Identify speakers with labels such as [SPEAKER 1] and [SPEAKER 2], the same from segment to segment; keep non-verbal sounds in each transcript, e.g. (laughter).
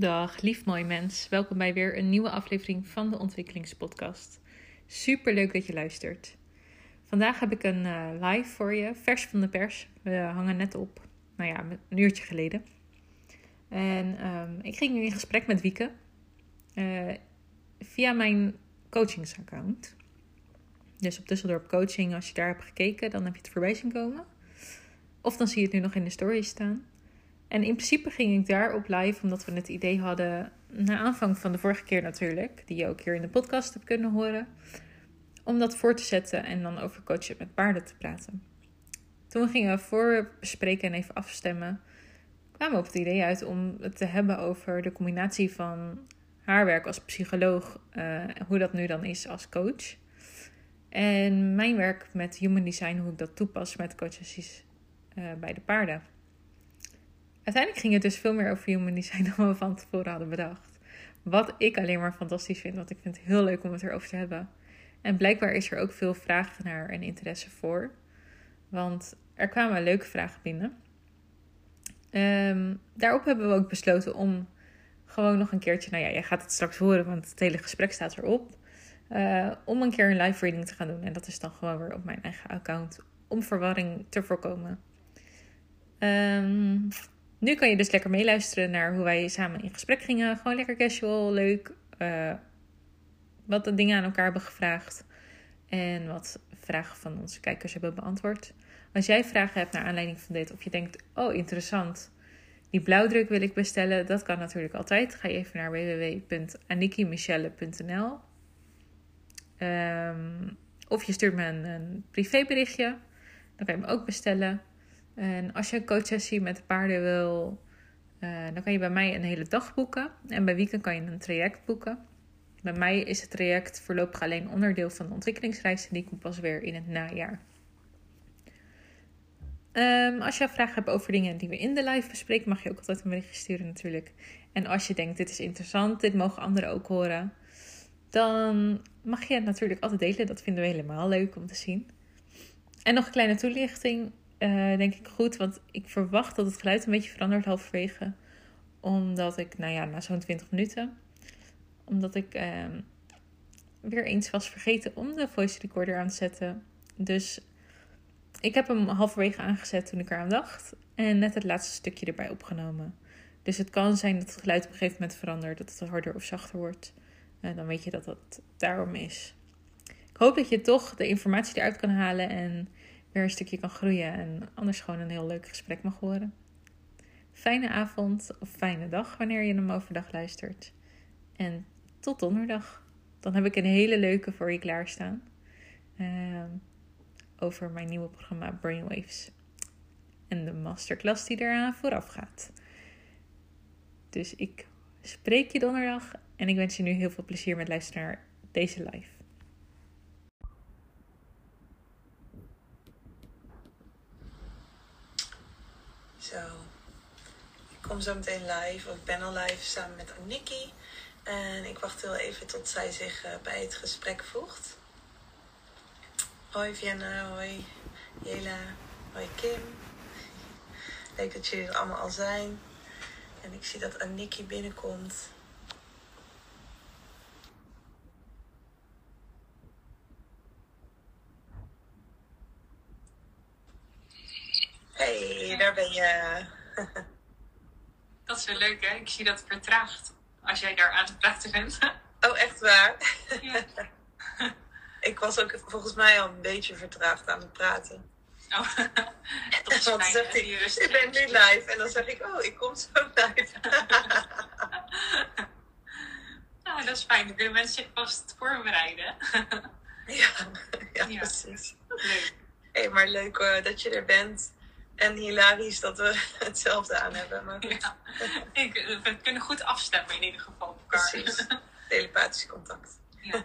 [SPEAKER 1] Dag, lief mooi mens. Welkom bij weer een nieuwe aflevering van de Ontwikkelingspodcast. Super leuk dat je luistert. Vandaag heb ik een uh, live voor je, vers van de pers. We hangen net op, nou ja, een uurtje geleden. En um, ik ging in gesprek met Wieke uh, via mijn coachingsaccount. Dus op Tusseldorp Coaching, als je daar hebt gekeken, dan heb je het voorbij zien komen. Of dan zie je het nu nog in de story staan. En in principe ging ik daar op live omdat we het idee hadden, na aanvang van de vorige keer natuurlijk, die je ook hier in de podcast hebt kunnen horen, om dat voor te zetten en dan over coachen met paarden te praten. Toen gingen we voorbespreken en even afstemmen, kwamen we op het idee uit om het te hebben over de combinatie van haar werk als psycholoog, uh, hoe dat nu dan is als coach. En mijn werk met human design, hoe ik dat toepas met coaches uh, bij de paarden. Uiteindelijk ging het dus veel meer over human design (laughs) dan we van tevoren hadden bedacht. Wat ik alleen maar fantastisch vind, want ik vind het heel leuk om het erover te hebben. En blijkbaar is er ook veel vraag naar en interesse voor. Want er kwamen leuke vragen binnen. Um, daarop hebben we ook besloten om gewoon nog een keertje, nou ja, jij gaat het straks horen, want het hele gesprek staat erop. Uh, om een keer een live reading te gaan doen. En dat is dan gewoon weer op mijn eigen account. Om verwarring te voorkomen. Um, nu kan je dus lekker meeluisteren naar hoe wij samen in gesprek gingen. Gewoon lekker casual, leuk. Uh, wat de dingen aan elkaar hebben gevraagd. En wat vragen van onze kijkers hebben beantwoord. Als jij vragen hebt naar aanleiding van dit, of je denkt: Oh, interessant, die blauwdruk wil ik bestellen, dat kan natuurlijk altijd. Ga je even naar www.anikimichelle.nl. Um, ehm, of je stuurt me een, een privéberichtje, dan kan je hem ook bestellen. En als je een coachsessie met paarden wil, uh, dan kan je bij mij een hele dag boeken. En bij weekend kan je een traject boeken. Bij mij is het traject voorlopig alleen onderdeel van de ontwikkelingsreis. En die komt pas weer in het najaar. Um, als je vragen hebt over dingen die we in de live bespreken, mag je ook altijd een berichtje sturen natuurlijk. En als je denkt, dit is interessant, dit mogen anderen ook horen, dan mag je het natuurlijk altijd delen. Dat vinden we helemaal leuk om te zien. En nog een kleine toelichting. Uh, denk ik goed, want ik verwacht dat het geluid een beetje verandert halverwege. Omdat ik, nou ja, na zo'n 20 minuten, omdat ik uh, weer eens was vergeten om de voice recorder aan te zetten. Dus ik heb hem halverwege aangezet toen ik eraan dacht. En net het laatste stukje erbij opgenomen. Dus het kan zijn dat het geluid op een gegeven moment verandert, dat het harder of zachter wordt. En dan weet je dat dat daarom is. Ik hoop dat je toch de informatie eruit kan halen en weer een stukje kan groeien en anders gewoon een heel leuk gesprek mag horen. Fijne avond of fijne dag wanneer je hem overdag luistert. En tot donderdag. Dan heb ik een hele leuke voor je klaarstaan. Uh, over mijn nieuwe programma Brainwaves. En de masterclass die eraan vooraf gaat. Dus ik spreek je donderdag en ik wens je nu heel veel plezier met luisteren naar deze live.
[SPEAKER 2] Zo. Ik kom zo meteen live, of ik ben al live samen met Aniki. En ik wacht heel even tot zij zich uh, bij het gesprek voegt. Hoi Vienna, hoi Jela, hoi Kim. Leuk dat jullie er allemaal al zijn. En ik zie dat Aniki binnenkomt. Hey, daar ben je.
[SPEAKER 3] Dat is wel leuk, hè? Ik zie dat vertraagt als jij daar aan het praten bent.
[SPEAKER 2] Oh, echt waar? Ja. (laughs) ik was ook volgens mij al een beetje vertraagd aan het praten. Oh, (laughs) dat is fijn, zegt hij, ik ben nu live. En dan zeg ik, oh, ik kom zo live. (laughs)
[SPEAKER 3] nou, dat is fijn. Dan kunnen mensen zich vast voorbereiden.
[SPEAKER 2] ja, ja, ja, precies. Leuk. Hey, maar leuk uh, dat je er bent. En hilarisch dat we (laughs) hetzelfde aan hebben. Maar ja,
[SPEAKER 3] ik, we kunnen goed afstemmen in ieder geval op elkaar.
[SPEAKER 2] Precies. Telepathisch contact.
[SPEAKER 3] Ja.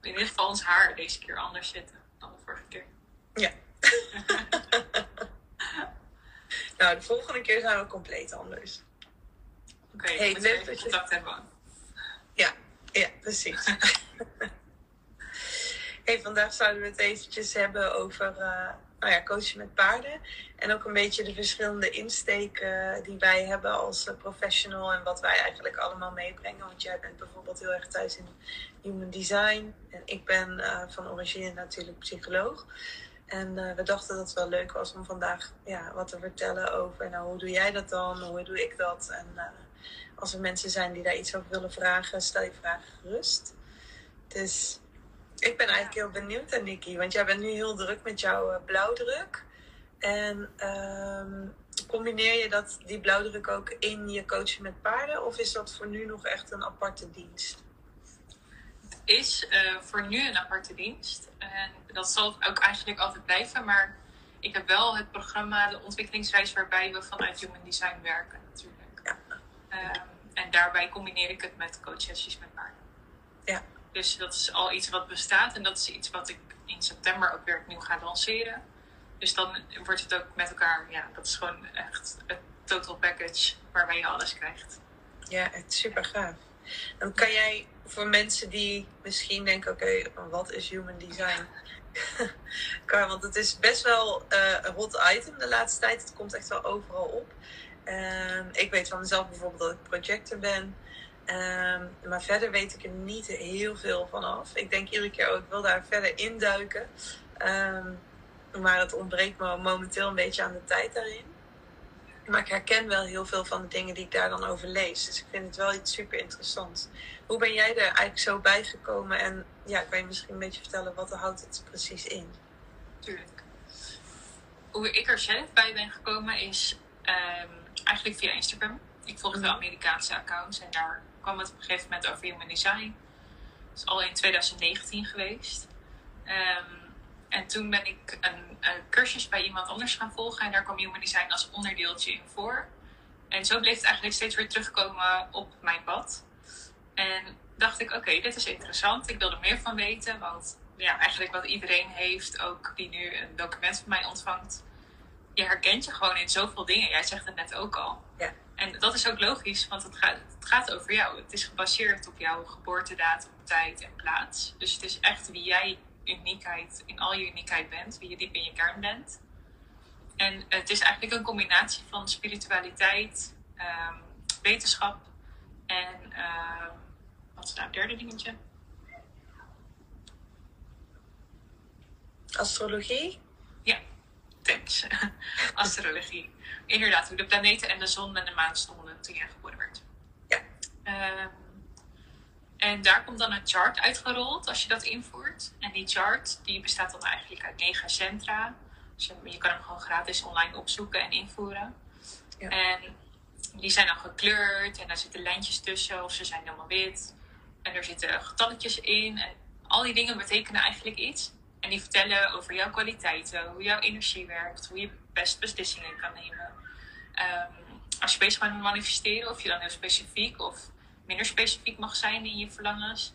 [SPEAKER 3] In ieder geval ons haar deze keer anders zitten dan de vorige keer.
[SPEAKER 2] Ja. (laughs) nou, de volgende keer zijn we compleet anders.
[SPEAKER 3] Oké, okay, hey, leuk dat je contact hebben.
[SPEAKER 2] Ja, ja, precies. (laughs) hey, vandaag zouden we het eventjes hebben over uh, nou ja, coachen met paarden. En ook een beetje de verschillende insteken die wij hebben als professional en wat wij eigenlijk allemaal meebrengen. Want jij bent bijvoorbeeld heel erg thuis in human design. En ik ben van origine natuurlijk psycholoog. En we dachten dat het wel leuk was om vandaag ja, wat te vertellen over nou, hoe doe jij dat dan, hoe doe ik dat. En als er mensen zijn die daar iets over willen vragen, stel je vragen gerust. Dus ik ben eigenlijk heel benieuwd aan Nikki, want jij bent nu heel druk met jouw uh, blauwdruk. En um, combineer je dat, die blauwdruk ook in je coaching met paarden? Of is dat voor nu nog echt een aparte dienst?
[SPEAKER 1] Het is uh, voor nu een aparte dienst. En dat zal ook eigenlijk altijd blijven. Maar ik heb wel het programma, de ontwikkelingsreis, waarbij we vanuit Human Design werken natuurlijk. Ja. Um, en daarbij combineer ik het met coachsessies met paarden. Ja. Dus dat is al iets wat bestaat en dat is iets wat ik in september ook weer opnieuw ga lanceren. Dus dan wordt het ook met elkaar, ja, dat is gewoon echt het total package waarbij je alles krijgt.
[SPEAKER 2] Ja, het is super gaaf. Dan kan jij voor mensen die misschien denken, oké, wat is human design? (laughs) kan, want het is best wel uh, een hot item de laatste tijd. Het komt echt wel overal op. Ik weet van mezelf bijvoorbeeld dat ik projector ben. Um, maar verder weet ik er niet heel veel van af. Ik denk iedere keer ook, ik wil daar verder induiken. Um, maar het ontbreekt me momenteel een beetje aan de tijd daarin. Maar ik herken wel heel veel van de dingen die ik daar dan over lees. Dus ik vind het wel iets super interessants. Hoe ben jij er eigenlijk zo bij gekomen? En ja, kan je misschien een beetje vertellen wat houdt het precies in?
[SPEAKER 1] Tuurlijk. Hoe ik er zelf bij ben gekomen is um, eigenlijk via Instagram. Ik volgde de Amerikaanse accounts en daar kwam het op een gegeven moment over human design. Dat is al in 2019 geweest. Um, en toen ben ik een, een, cursus bij iemand anders gaan volgen en daar kwam human design als onderdeeltje in voor. En zo bleef het eigenlijk steeds weer terugkomen op mijn pad. En dacht ik, oké, dit is interessant. Ik wil er meer van weten, want ja, eigenlijk wat iedereen heeft, ook die nu een document van mij ontvangt, je herkent je gewoon in zoveel dingen. Jij zegt het net ook al. Ja. En dat is ook logisch, want het gaat, het gaat over jou. Het is gebaseerd op jouw geboortedatum, tijd en plaats. Dus het is echt wie jij uniekheid, in al je uniekheid bent, wie je diep in je kern bent. En het is eigenlijk een combinatie van spiritualiteit, um, wetenschap en uh, wat is nou het derde dingetje?
[SPEAKER 2] Astrologie?
[SPEAKER 1] Ja, thanks. (laughs) Astrologie. Inderdaad, hoe de planeten en de zon en de maan stonden toen jij geboren werd. Ja. Um, en daar komt dan een chart uitgerold als je dat invoert. En die chart die bestaat dan eigenlijk uit negen centra. Dus je, je kan hem gewoon gratis online opzoeken en invoeren. Ja. En die zijn dan gekleurd en daar zitten lijntjes tussen of ze zijn helemaal wit. En er zitten getalletjes in. En al die dingen betekenen eigenlijk iets. En die vertellen over jouw kwaliteiten, hoe jouw energie werkt, hoe je best beslissingen kan nemen. Um, als je bezig bent met manifesteren, of je dan heel specifiek of minder specifiek mag zijn in je verlangens.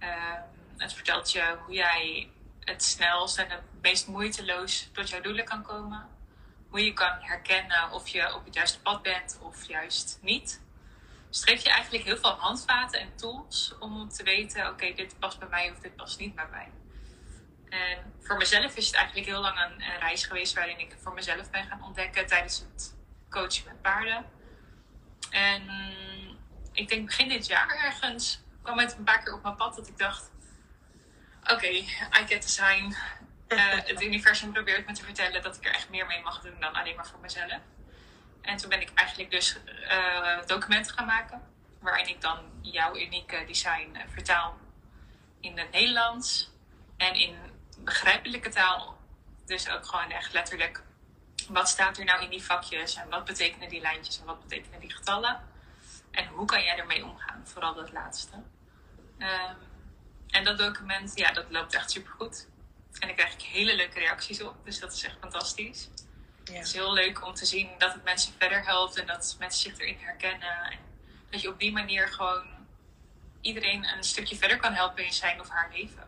[SPEAKER 1] Um, het vertelt je hoe jij het snelst en het meest moeiteloos tot jouw doelen kan komen. Hoe je kan herkennen of je op het juiste pad bent of juist niet. Geeft je eigenlijk heel veel handvaten en tools om te weten: oké, dit past bij mij of dit past niet bij mij. En voor mezelf is het eigenlijk heel lang een, reis geweest waarin ik voor mezelf ben gaan ontdekken tijdens het coachen met paarden. En ik denk begin dit jaar ergens kwam het een paar keer op mijn pad dat ik dacht: oké, I get the sign. Uh, het universum probeert me te vertellen dat ik er echt meer mee mag doen dan alleen maar voor mezelf. En toen ben ik eigenlijk dus uh, documenten gaan maken, waarin ik dan jouw unieke design uh, vertaal in het Nederlands en in begrijpelijke taal. Dus ook gewoon echt letterlijk, wat staat er nou in die vakjes en wat betekenen die lijntjes en wat betekenen die getallen? En hoe kan jij ermee omgaan? Vooral dat laatste. Um, en dat document, ja, dat loopt echt super goed. En daar krijg ik hele leuke reacties op. Dus dat is echt fantastisch. Ja. Het is heel leuk om te zien dat het mensen verder helpt en dat mensen zich erin herkennen. En dat je op die manier gewoon iedereen een stukje verder kan helpen in zijn of haar leven.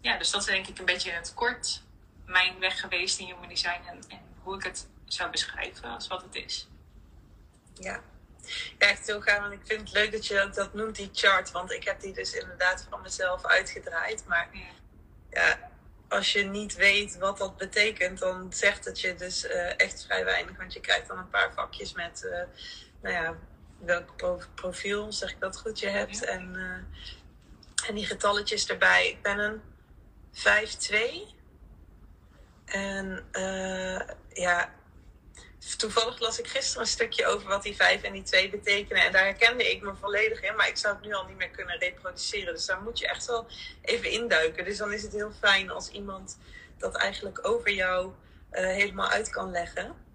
[SPEAKER 1] Ja, dus dat is denk ik een beetje in het kort mijn weg geweest in human design en, en hoe ik het zou beschrijven als wat het is.
[SPEAKER 2] Ja. ja, echt heel gaaf. Want ik vind het leuk dat je ook dat noemt, die chart. Want ik heb die dus inderdaad van mezelf uitgedraaid. Maar ja, als je niet weet wat dat betekent, dan zegt het je dus uh, echt vrij weinig. Want je krijgt dan een paar vakjes met, uh, nou ja, welk profiel, zeg ik dat goed, je hebt. En, uh, en die getalletjes erbij. Ik ben een 5-2. En ja, toevallig las ik gisteren een stukje over wat die 5 en die 2 betekenen. En daar herkende ik me volledig in. Maar ik zou het nu al niet meer kunnen reproduceren. Dus daar moet je echt wel even induiken. Dus dan is het heel fijn als iemand dat eigenlijk over jou uh, helemaal uit kan leggen.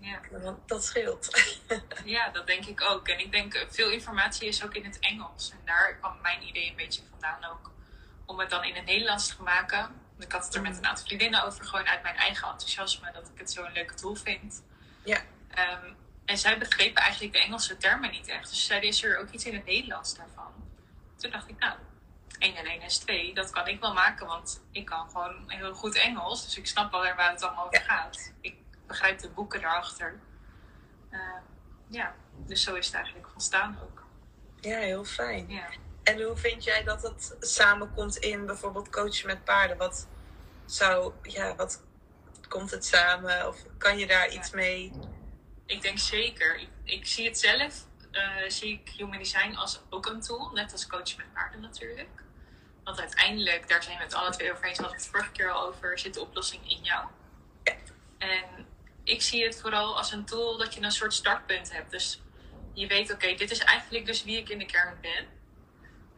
[SPEAKER 2] Ja. Want dat scheelt. (laughs)
[SPEAKER 1] ja, dat denk ik ook. En ik denk eh, veel informatie is ook in het Engels. En daar kwam mijn idee een beetje vandaan ook. Om het dan in het Nederlands te maken. Ik had het er met een aantal vriendinnen over, gewoon uit mijn eigen enthousiasme, dat ik het zo'n leuke tool vind. Ja. Um, en zij begrepen eigenlijk de Engelse termen niet echt. Dus zeiden, is er ook iets in het Nederlands daarvan? Toen dacht ik, nou, 1 en 1 is 2, dat kan ik wel maken, want ik kan gewoon heel goed Engels. Dus ik snap wel waar het allemaal over gaat. Ik begrijp de boeken daarachter. Uh, ja, dus zo is het eigenlijk ontstaan ook.
[SPEAKER 2] Ja, heel fijn. Ja. En hoe vind jij dat het samenkomt in bijvoorbeeld coachen met paarden? Wat zou, ja, wat komt het samen? Of kan je daar iets mee?
[SPEAKER 1] Ik denk zeker. Ik, ik zie het zelf, uh, zie ik Human Design als ook een tool, net als coachen met paarden natuurlijk. Want uiteindelijk, daar zijn we het alle twee over eens, hadden we het vorige keer al over, zit de oplossing in jou. En ik zie het vooral als een tool dat je een soort startpunt hebt. Dus je weet, oké, dit is eigenlijk dus wie ik in de kern ben.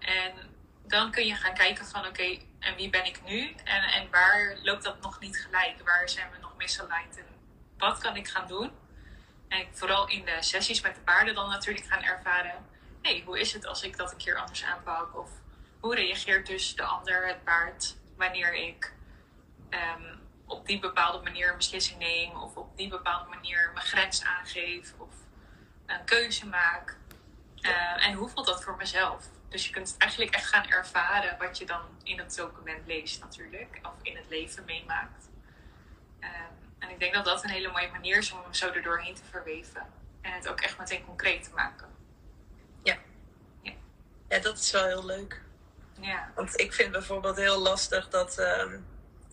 [SPEAKER 1] En dan kun je gaan kijken van oké, en wie ben ik nu? En, en waar loopt dat nog niet gelijk? Waar zijn we nog misaligned? En wat kan ik gaan doen? En vooral in de sessies met de paarden dan natuurlijk gaan ervaren. Hé, hey, hoe is het als ik dat een keer anders aanpak? Of hoe reageert dus de ander, het paard, wanneer ik um, op die bepaalde manier een beslissing neem? Of op die bepaalde manier mijn grens aangeef? Of een keuze maak? Uh, en hoe voelt dat voor mezelf? Dus je kunt eigenlijk echt gaan ervaren wat je dan in het document leest natuurlijk. Of in het leven meemaakt. Um, en ik denk dat dat een hele mooie manier is om hem zo er doorheen te verweven. En het ook echt meteen concreet te maken.
[SPEAKER 2] Ja. Ja, ja dat is wel heel leuk. Ja. Want ik vind bijvoorbeeld heel lastig dat um,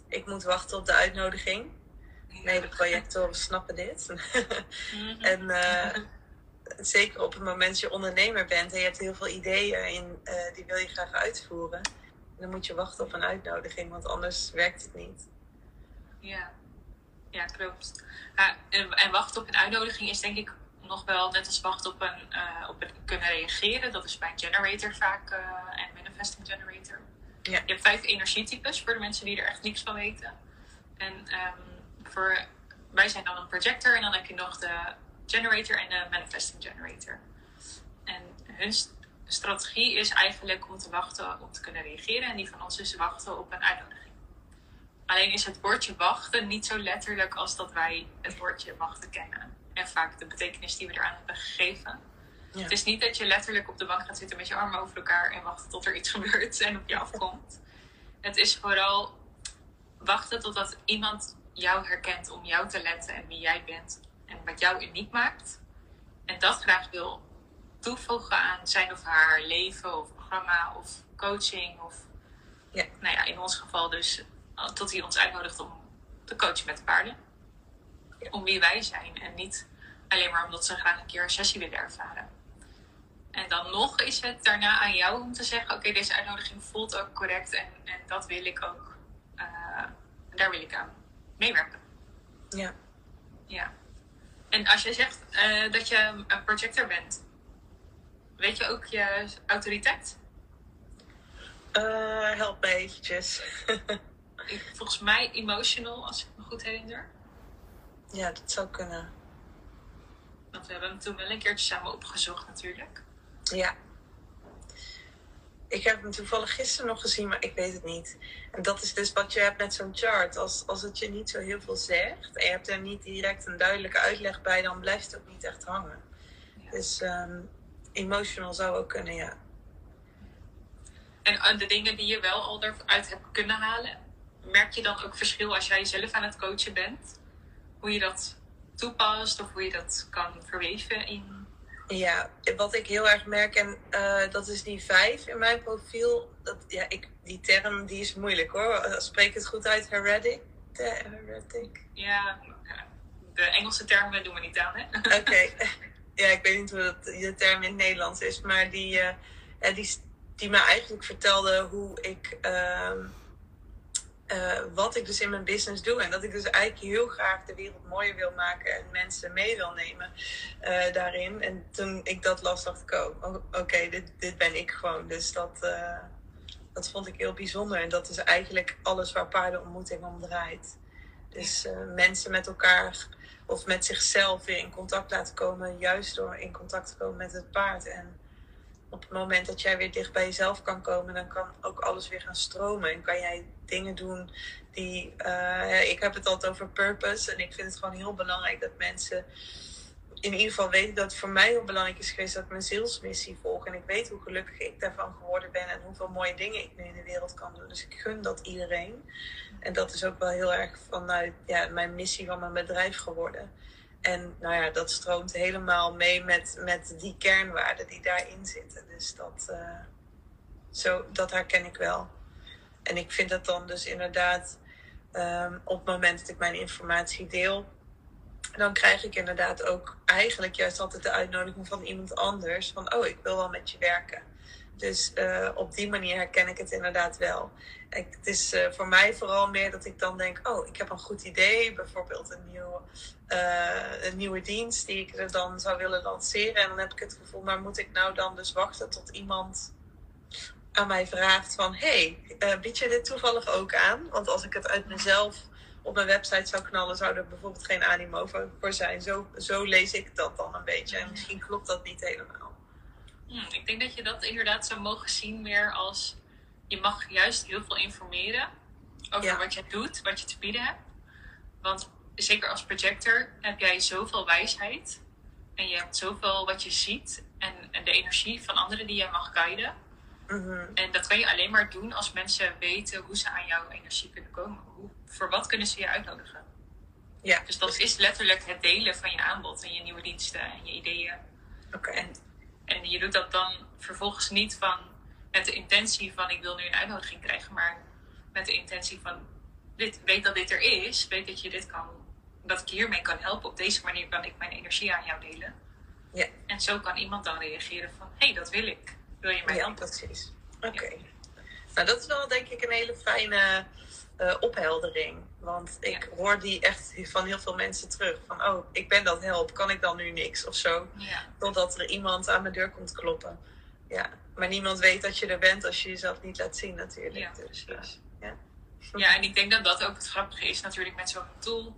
[SPEAKER 2] ik moet wachten op de uitnodiging. Nee, de projectoren snappen dit. (laughs) Mhm. en uh, (laughs) zeker op het moment dat je ondernemer bent en je hebt heel veel ideeën en uh, die wil je graag uitvoeren, dan moet je wachten op een uitnodiging, want anders werkt het niet.
[SPEAKER 1] Ja, ja klopt. Ja, en, en, wachten op een uitnodiging is denk ik nog wel net als wachten op een, uh, op een kunnen reageren. Dat is bij een generator vaak uh, en manifesting generator. Ja. Je hebt vijf energietypes voor de mensen die er echt niks van weten. En um, voor, wij zijn dan een projector en dan heb je nog de generator en de manifesting generator. En hun strategie is eigenlijk om te wachten om te kunnen reageren. En die van ons is wachten op een uitnodiging. Alleen is het woordje wachten niet zo letterlijk als dat wij het woordje wachten kennen. En vaak de betekenis die we eraan hebben gegeven. Het is niet dat je letterlijk op de bank gaat zitten met je armen over elkaar en wachten tot er iets (laughs) gebeurt en op je afkomt. Het is vooral wachten totdat iemand jou herkent om jou te letten en wie jij bent en wat jou uniek maakt. En dat graag wil toevoegen aan zijn of haar leven of programma of coaching. Of ja. nou ja, in ons geval dus eh, tot hij ons uitnodigt om te coachen met de paarden. Om wie wij zijn en niet alleen maar omdat ze graag een keer een sessie willen ervaren. En dan nog is het daarna aan jou om te zeggen: Oké, deze uitnodiging voelt ook correct en, en dat wil ik ook. Uh, daar wil ik aan meewerken. Ja. Ja. En als je zegt uh, dat je een projector bent, weet je ook je autoriteit?
[SPEAKER 2] Uh, help me eventjes. (laughs)
[SPEAKER 1] Volgens mij emotional, als ik me goed herinner.
[SPEAKER 2] Ja, dat zou kunnen.
[SPEAKER 1] Want we hebben hem toen wel een keertje samen opgezocht natuurlijk.
[SPEAKER 2] Ja. Ik heb hem toevallig gisteren nog gezien, maar ik weet het niet. En dat is dus wat je hebt met zo'n chart. Als, als het je niet zo heel veel zegt en je hebt er niet direct een duidelijke uitleg bij, dan blijft het ook niet echt hangen. Dus um, emotional zou ook kunnen, ja.
[SPEAKER 1] En de dingen die je wel al eruit hebt kunnen halen, merk je dan ook verschil als jij zelf aan het coachen bent? Hoe je dat toepast of hoe je dat kan verweven in
[SPEAKER 2] Ja, wat ik heel erg merk, en uh, dat is die vijf in mijn profiel. Dat, ja, ik, die term die is moeilijk hoor. Spreek het goed uit? Heretic?
[SPEAKER 1] Heretic? Ja, de Engelse termen doen we niet aan, hè?
[SPEAKER 2] Oké. (laughs) (laughs) Ja, ik weet niet hoe dat, de term in het Nederlands is, maar die, uh, die, die me eigenlijk vertelde hoe ik. Uh, uh, wat ik dus in mijn business doe. En dat ik dus eigenlijk heel graag de wereld mooier wil maken en mensen mee wil nemen uh, daarin. En toen ik dat las, dacht ik ook, oh, oké, dit, dit ben ik gewoon. Dus dat, uh, dat vond ik heel bijzonder. En dat is eigenlijk alles waar paardenontmoeting om draait. Dus mensen met elkaar of met zichzelf weer in contact laten komen, juist door in contact te komen met het paard. En op het moment dat jij weer dicht bij jezelf kan komen, dan kan ook alles weer gaan stromen. En kan jij dingen doen die. Uh, ik heb het altijd over purpose. En ik vind het gewoon heel belangrijk dat mensen in ieder geval weten dat het voor mij heel belangrijk is geweest dat ik mijn zielsmissie volg. En ik weet hoe gelukkig ik daarvan geworden ben en hoeveel mooie dingen ik nu in de wereld kan doen. Dus ik gun dat iedereen. En dat is ook wel heel erg vanuit ja, mijn missie van mijn bedrijf geworden. En nou ja, dat stroomt helemaal mee met, met die kernwaarden die daarin zitten. Dus dat, uh, zo, dat herken ik wel. En ik vind dat dan dus inderdaad um, op het moment dat ik mijn informatie deel, dan krijg ik inderdaad ook eigenlijk juist altijd de uitnodiging van iemand anders. Van oh, ik wil wel met je werken. Dus uh, op die manier herken ik het inderdaad wel. het is uh, voor mij vooral meer dat ik dan denk: oh, ik heb een goed idee. Bijvoorbeeld een, nieuw, uh, een nieuwe dienst die ik er dan zou willen lanceren. En dan heb ik het gevoel: maar moet ik nou dan dus wachten tot iemand aan mij vraagt: van hey, bied je dit toevallig ook aan? Want als ik het uit mezelf op mijn website zou knallen, zou er bijvoorbeeld geen animo voor zijn. Zo, zo lees ik dat dan een beetje. En misschien klopt dat niet helemaal.
[SPEAKER 1] Hmm, ik denk dat je dat inderdaad zou mogen zien meer als je mag juist heel veel informeren over wat je doet, wat je te bieden hebt. Want zeker als projector heb jij zoveel wijsheid en je hebt zoveel wat je ziet en, en de energie van anderen die jij mag guiden. Mhm. En dat kan je alleen maar doen als mensen weten hoe ze aan jouw energie kunnen komen. Hoe, voor wat kunnen ze je uitnodigen? Ja, dus dat is letterlijk het delen van je aanbod en je nieuwe diensten en je ideeën.
[SPEAKER 2] Oké.
[SPEAKER 1] En je doet dat dan vervolgens niet van met de intentie van ik wil nu een uitnodiging krijgen, maar met de intentie van dit, weet dat dit er is, weet dat je dit kan, dat ik hiermee kan helpen. Op deze manier kan ik mijn energie aan jou delen.
[SPEAKER 2] Ja.
[SPEAKER 1] En zo kan iemand dan reageren van hé, hey, dat wil ik. Wil je mij
[SPEAKER 2] ja,
[SPEAKER 1] helpen?
[SPEAKER 2] Precies. Oké. Nou, dat is wel denk ik een hele fijne uh, opheldering. Want ik hoor die echt van heel veel mensen terug. Van, oh, ik ben dat help, kan ik dan nu niks of zo?
[SPEAKER 1] Ja.
[SPEAKER 2] Totdat er iemand aan mijn deur komt kloppen. Ja, maar niemand weet dat je er bent als je jezelf niet laat zien natuurlijk.
[SPEAKER 1] Ja,
[SPEAKER 2] dus.
[SPEAKER 1] Uh, ja. ja, en ik denk dat dat ook het grappige is natuurlijk met zo'n tool.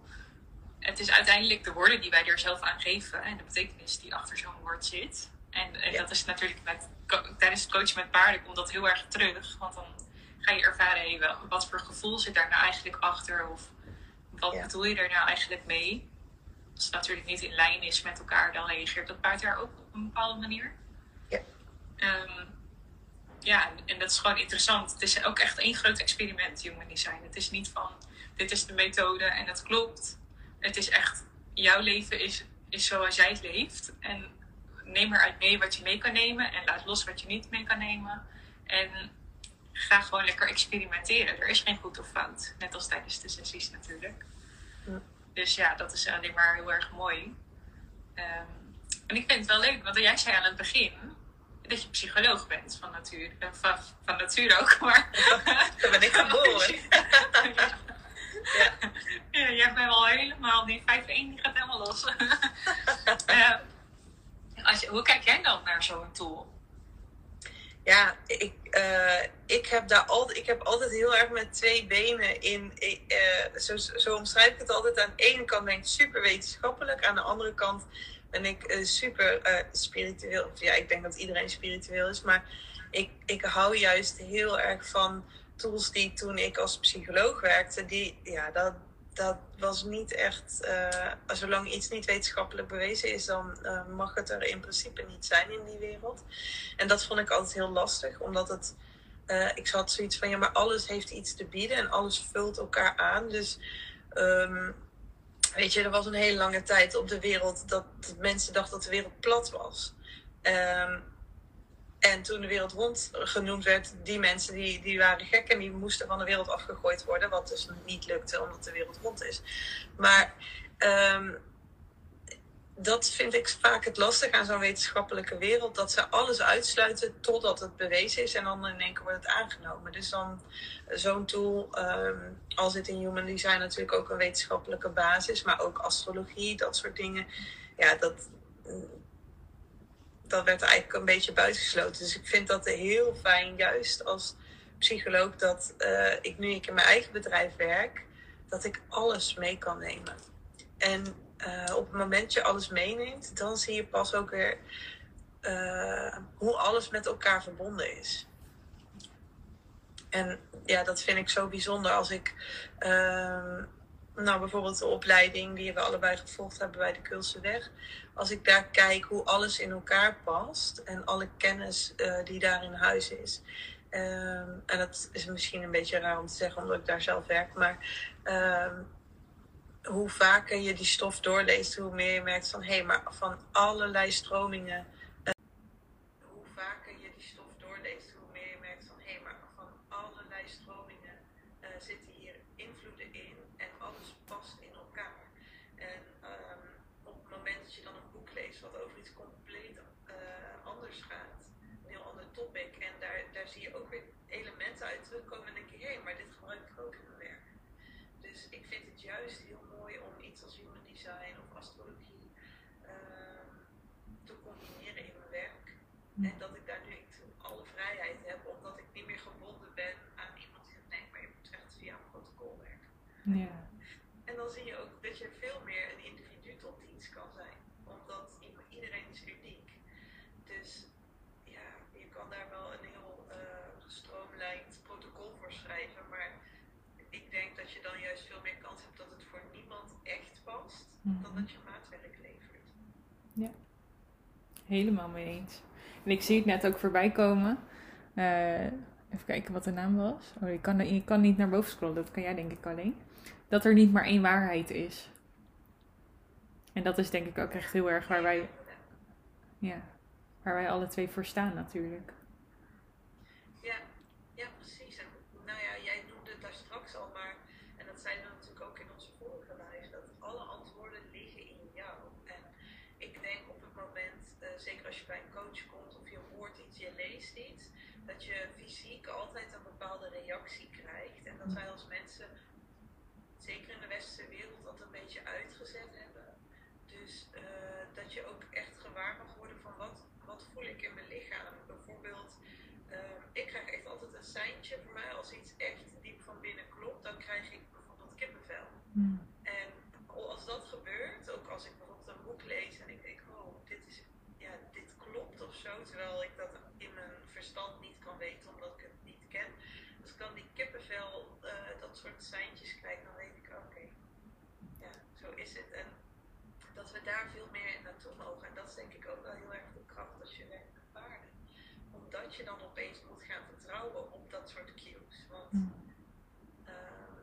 [SPEAKER 1] Het is uiteindelijk de woorden die wij er zelf aan geven en de betekenis die achter zo'n woord zit. En, en dat is natuurlijk met, tijdens het coachen met paarden komt dat heel erg terug. Want dan ga je ervaren, hey, wat voor gevoel zit daar nou eigenlijk achter? Of wat bedoel je er nou eigenlijk mee? Als het natuurlijk niet in lijn is met elkaar, dan reageert dat paard daar ook op een bepaalde manier.
[SPEAKER 2] Ja.
[SPEAKER 1] Um, ja, en dat is gewoon interessant. Het is ook echt één groot experiment, human design. Het is niet van, dit is de methode en het klopt. Het is echt, jouw leven is, is zoals jij het leeft. En neem eruit mee wat je mee kan nemen en laat los wat je niet mee kan nemen. En ga gewoon lekker experimenteren. Er is geen goed of fout. Net als tijdens de sessies natuurlijk. Ja. Dus ja, dat is alleen maar heel erg mooi. Um, en ik vind het wel leuk, want jij zei aan het begin dat je psycholoog bent van natuur. Uh, van, van natuur ook, (laughs) maar...
[SPEAKER 2] Dat ben ik geboren. (laughs)
[SPEAKER 1] ja. ja, jij bent wel helemaal... Die 5-1 die gaat helemaal los. uh, (laughs) als je, hoe kijk jij dan naar zo'n tool?
[SPEAKER 2] Ja, ik, uh, ik, heb daar altijd, ik heb altijd heel erg met twee benen in. Uh, zo, zo omschrijf ik het altijd. Aan de ene kant ben ik super wetenschappelijk, aan de andere kant ben ik super spiritueel. Ja, ik denk dat iedereen spiritueel is, maar ik, ik hou juist heel erg van tools die toen ik als psycholoog werkte, die, ja, dat, dat was niet echt. Zolang iets niet wetenschappelijk bewezen is, dan uh, mag het er in principe niet zijn in die wereld. En dat vond ik altijd heel lastig, omdat het. Uh, ik had zoiets van ja, maar alles heeft iets te bieden en alles vult elkaar aan. Dus um, weet je, er was een hele lange tijd op de wereld dat mensen dachten dat de wereld plat was. Ehm, en toen de wereld rond genoemd werd, die mensen die, die waren gek en die moesten van de wereld afgegooid worden. Wat dus niet lukte omdat de wereld rond is. Maar ehm, dat vind ik vaak het lastig aan zo'n wetenschappelijke wereld. Dat ze alles uitsluiten totdat het bewezen is. En dan in één keer wordt het aangenomen. Dus dan zo'n tool, um, al zit in human design natuurlijk ook een wetenschappelijke basis. Maar ook astrologie, dat soort dingen. Ja, dat, dat werd eigenlijk een beetje buitengesloten. Dus ik vind dat heel fijn, juist als psycholoog, dat uh, ik nu ik in mijn eigen bedrijf werk, dat ik alles mee kan nemen. En uh, op het moment je alles meeneemt, dan zie je pas ook weer uh, hoe alles met elkaar verbonden is. En ja, dat vind ik zo bijzonder als ik, uh, nou bijvoorbeeld de opleiding die we allebei gevolgd hebben bij de Kulse Weg, als ik daar kijk hoe alles in elkaar past en alle kennis uh, die daar in huis is. Um, en dat is misschien een beetje raar om te zeggen omdat ik daar zelf werk, maar um, hoe vaker je die stof doorleest, hoe meer je merkt van hé, hey, maar van allerlei stromingen. Uh, hoe vaker je die stof doorleest, hoe meer je merkt van hé, hey, maar van allerlei stromingen uh, zitten hier invloeden in en alles past in elkaar. En um, op het moment dat je dan wat over iets compleet uh, anders gaat, een heel ander topic, en daar, daar zie je ook weer elementen uit terugkomen, en denk je hé, maar dit gebruik ik ook in mijn werk. Dus ik vind het juist heel om iets als human design of astrologie uh, te combineren in mijn werk. En dat ik daar nu alle vrijheid heb, omdat ik niet meer gebonden ben aan iemand die nee, maar je moet echt via een protocol werken. Ja. En dan zie je ook dat je veel meer een individu tot dienst kan zijn, omdat iedereen is uniek. Dus ja, je kan daar wel een heel uh, gestroomlijnd protocol voor schrijven, maar ik denk dat je dan juist veel meer kans hebt dat het voor niemand echt past, dat je maatwerk levert.
[SPEAKER 1] Ja, helemaal mee eens. En ik zie het net ook voorbij komen. Uh, even kijken wat de naam was. Oh, je kan, je kan niet naar boven scrollen, dat kan jij denk ik alleen. Dat er niet maar één waarheid is. En dat is denk ik ook echt heel erg waar wij, ja, waar wij alle twee voor staan natuurlijk.
[SPEAKER 2] dat je fysiek altijd een bepaalde reactie krijgt. En dat wij als mensen, zeker in de westerse wereld, dat een beetje uitgezet hebben. Dus uh, dat je ook echt gewaar mag worden van wat, wat voel ik in mijn lichaam. Bijvoorbeeld, uh, ik krijg echt altijd een seintje voor mij als iets echt diep van binnen klopt, dan krijg ik bijvoorbeeld kippenvel. Mm. En als dat gebeurt, ook als ik bijvoorbeeld een boek lees en ik denk, oh, dit is, ja, dit klopt of zo, terwijl ik dat in mijn verstand niet kan weten omdat ik het niet ken. Als ik dan die kippenvel, uh, dat soort seintjes krijg, dan weet ik, oké, okay, ja, zo is het. En dat we daar veel meer naartoe mogen. En dat is denk ik ook wel heel erg de kracht als je werkt met paarden. Omdat je dan opeens moet gaan vertrouwen op dat soort cues. Want uh,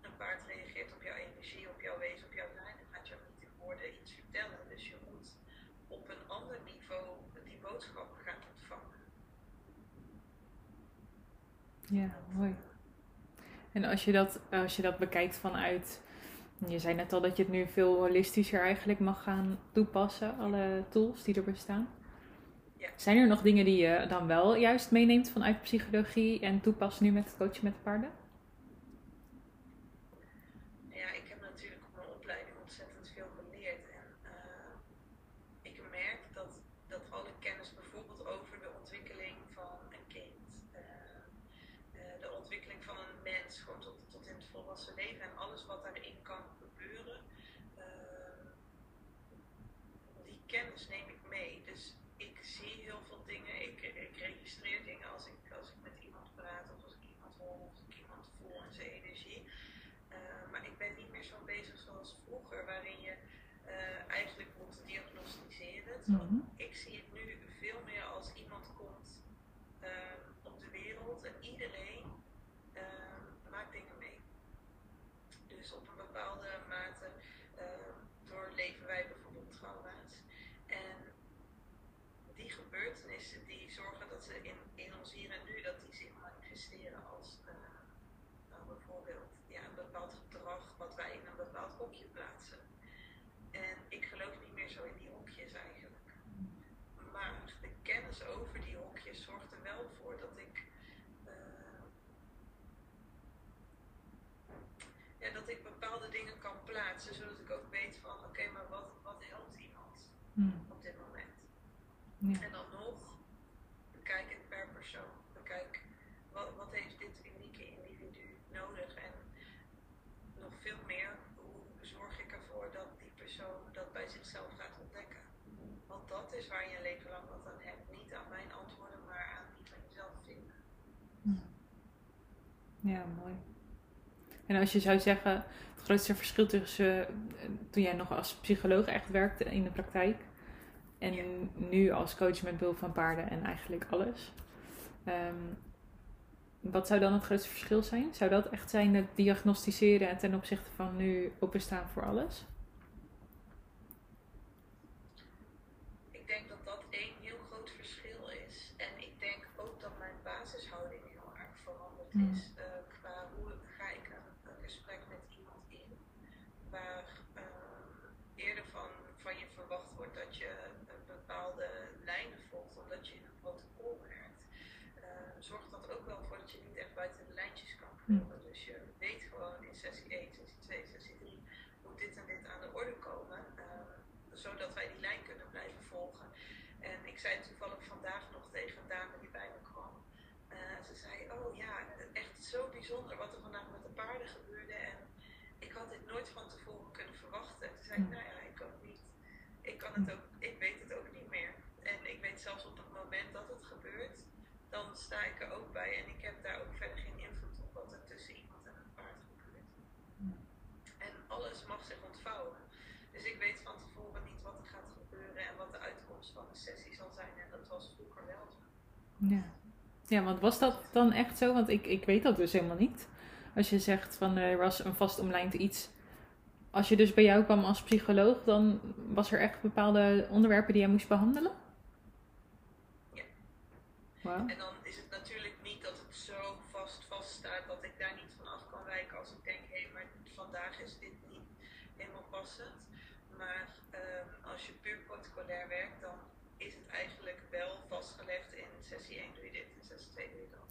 [SPEAKER 2] een paard reageert op jouw energie, op jouw wezen, op jouw zijn. En gaat jou niet in woorden iets vertellen. Dus je moet op een ander niveau die boodschap gaan
[SPEAKER 1] Ja, mooi. En als je dat, als je dat bekijkt vanuit. Je zei net al dat je het nu veel holistischer eigenlijk mag gaan toepassen, alle tools die er bestaan. Ja. Zijn er nog dingen die je dan wel juist meeneemt vanuit psychologie en toepast nu met het coachen met paarden?
[SPEAKER 2] kennis neem ik mee. Dus ik zie heel veel dingen. Ik, ik registreer dingen als ik, als ik met iemand praat of als ik iemand hoor of als ik iemand voel in zijn energie. Uh, maar ik ben niet meer zo bezig zoals vroeger, waarin je uh, eigenlijk moet diagnosticeren. Mm -hmm. Ik zie het nu veel meer als iemand komt uh, op de wereld en iedereen maakt dingen mee. Dus op een bepaalde mate doorleven wij bijvoorbeeld trauma's. En gebeurtenissen die zorgen dat ze in, in ons hier en nu, dat die zich manifesteren als uh, nou, bijvoorbeeld ja, een bepaald gedrag wat wij in een bepaald hokje plaatsen. En ik geloof niet meer zo in die hokjes eigenlijk. Maar de kennis over die hokjes zorgt er wel voor dat ik uh, ja, dat ik bepaalde dingen zodat ik ook weet van oké, maar wat, wat helpt iemand hmm. op dit moment? En dan nog, bekijk het per persoon. Bekijk wat, wat heeft dit unieke individu nodig en nog veel meer, hoe zorg ik ervoor dat die persoon dat bij zichzelf gaat ontdekken. Want dat is waar je een leven lang wat aan hebt. Niet aan mijn antwoorden, maar aan die van jezelf vinden.
[SPEAKER 1] Ja, mooi. En als je zou zeggen, grootste verschil tussen uh, toen jij nog als psycholoog echt werkte in de praktijk en nu als coach met behulp van paarden en eigenlijk alles. Ehm, wat zou dan het grootste verschil zijn? Zou dat echt zijn het diagnosticeren en ten opzichte van nu openstaan voor alles?
[SPEAKER 2] Ik denk dat dat één heel groot verschil is. En ik denk ook dat mijn basishouding heel erg veranderd hmm. is qua hoe ga ik een, een, gesprek met iemand in. Waar uh, eerder van, van je verwacht wordt dat je bepaalde lijnen volgt, omdat je in een protocol werkt, uh, zorgt dat ook wel voor dat je niet echt buiten de lijntjes kan komen. Hm. Dus je weet gewoon in sessie 1, sessie 2, sessie 3 moet dit en dit aan de orde komen, uh, zodat wij die lijn kunnen blijven volgen. En ik zei toevallig vandaag nog tegen een dame die bij me kwam. Uh, ze zei, oh ja, echt zo bijzonder wat er vandaag met de paarden gebeurde. En ik had dit nooit van tevoren kunnen verwachten. Toen zei ik, hm. nou ja, ik ook niet. Ik kan het ook zelfs op het moment dat het gebeurt, dan sta ik er ook bij en ik heb daar ook verder geen invloed op wat er tussen iemand en een paard gebeurt. En alles mag zich ontvouwen. Dus ik weet van tevoren niet wat er gaat gebeuren en wat de uitkomst van de sessie zal zijn. En dat was vroeger wel zo.
[SPEAKER 1] Ja. Ja, want was dat dan echt zo? Want ik, ik weet dat dus helemaal niet. Als je zegt van er was een vast omlijnd iets. Als je dus bij jou kwam als psycholoog, dan was er echt bepaalde onderwerpen die jij moest behandelen?
[SPEAKER 2] En dan is het natuurlijk niet dat het zo vast vaststaat dat ik daar niet van af kan wijken als ik denk, hé, hey, maar vandaag is dit niet helemaal passend. Maar um, als je puur protocolair werkt, dan is het eigenlijk wel vastgelegd in sessie 1 doe je dit, in sessie 2 doe je dat.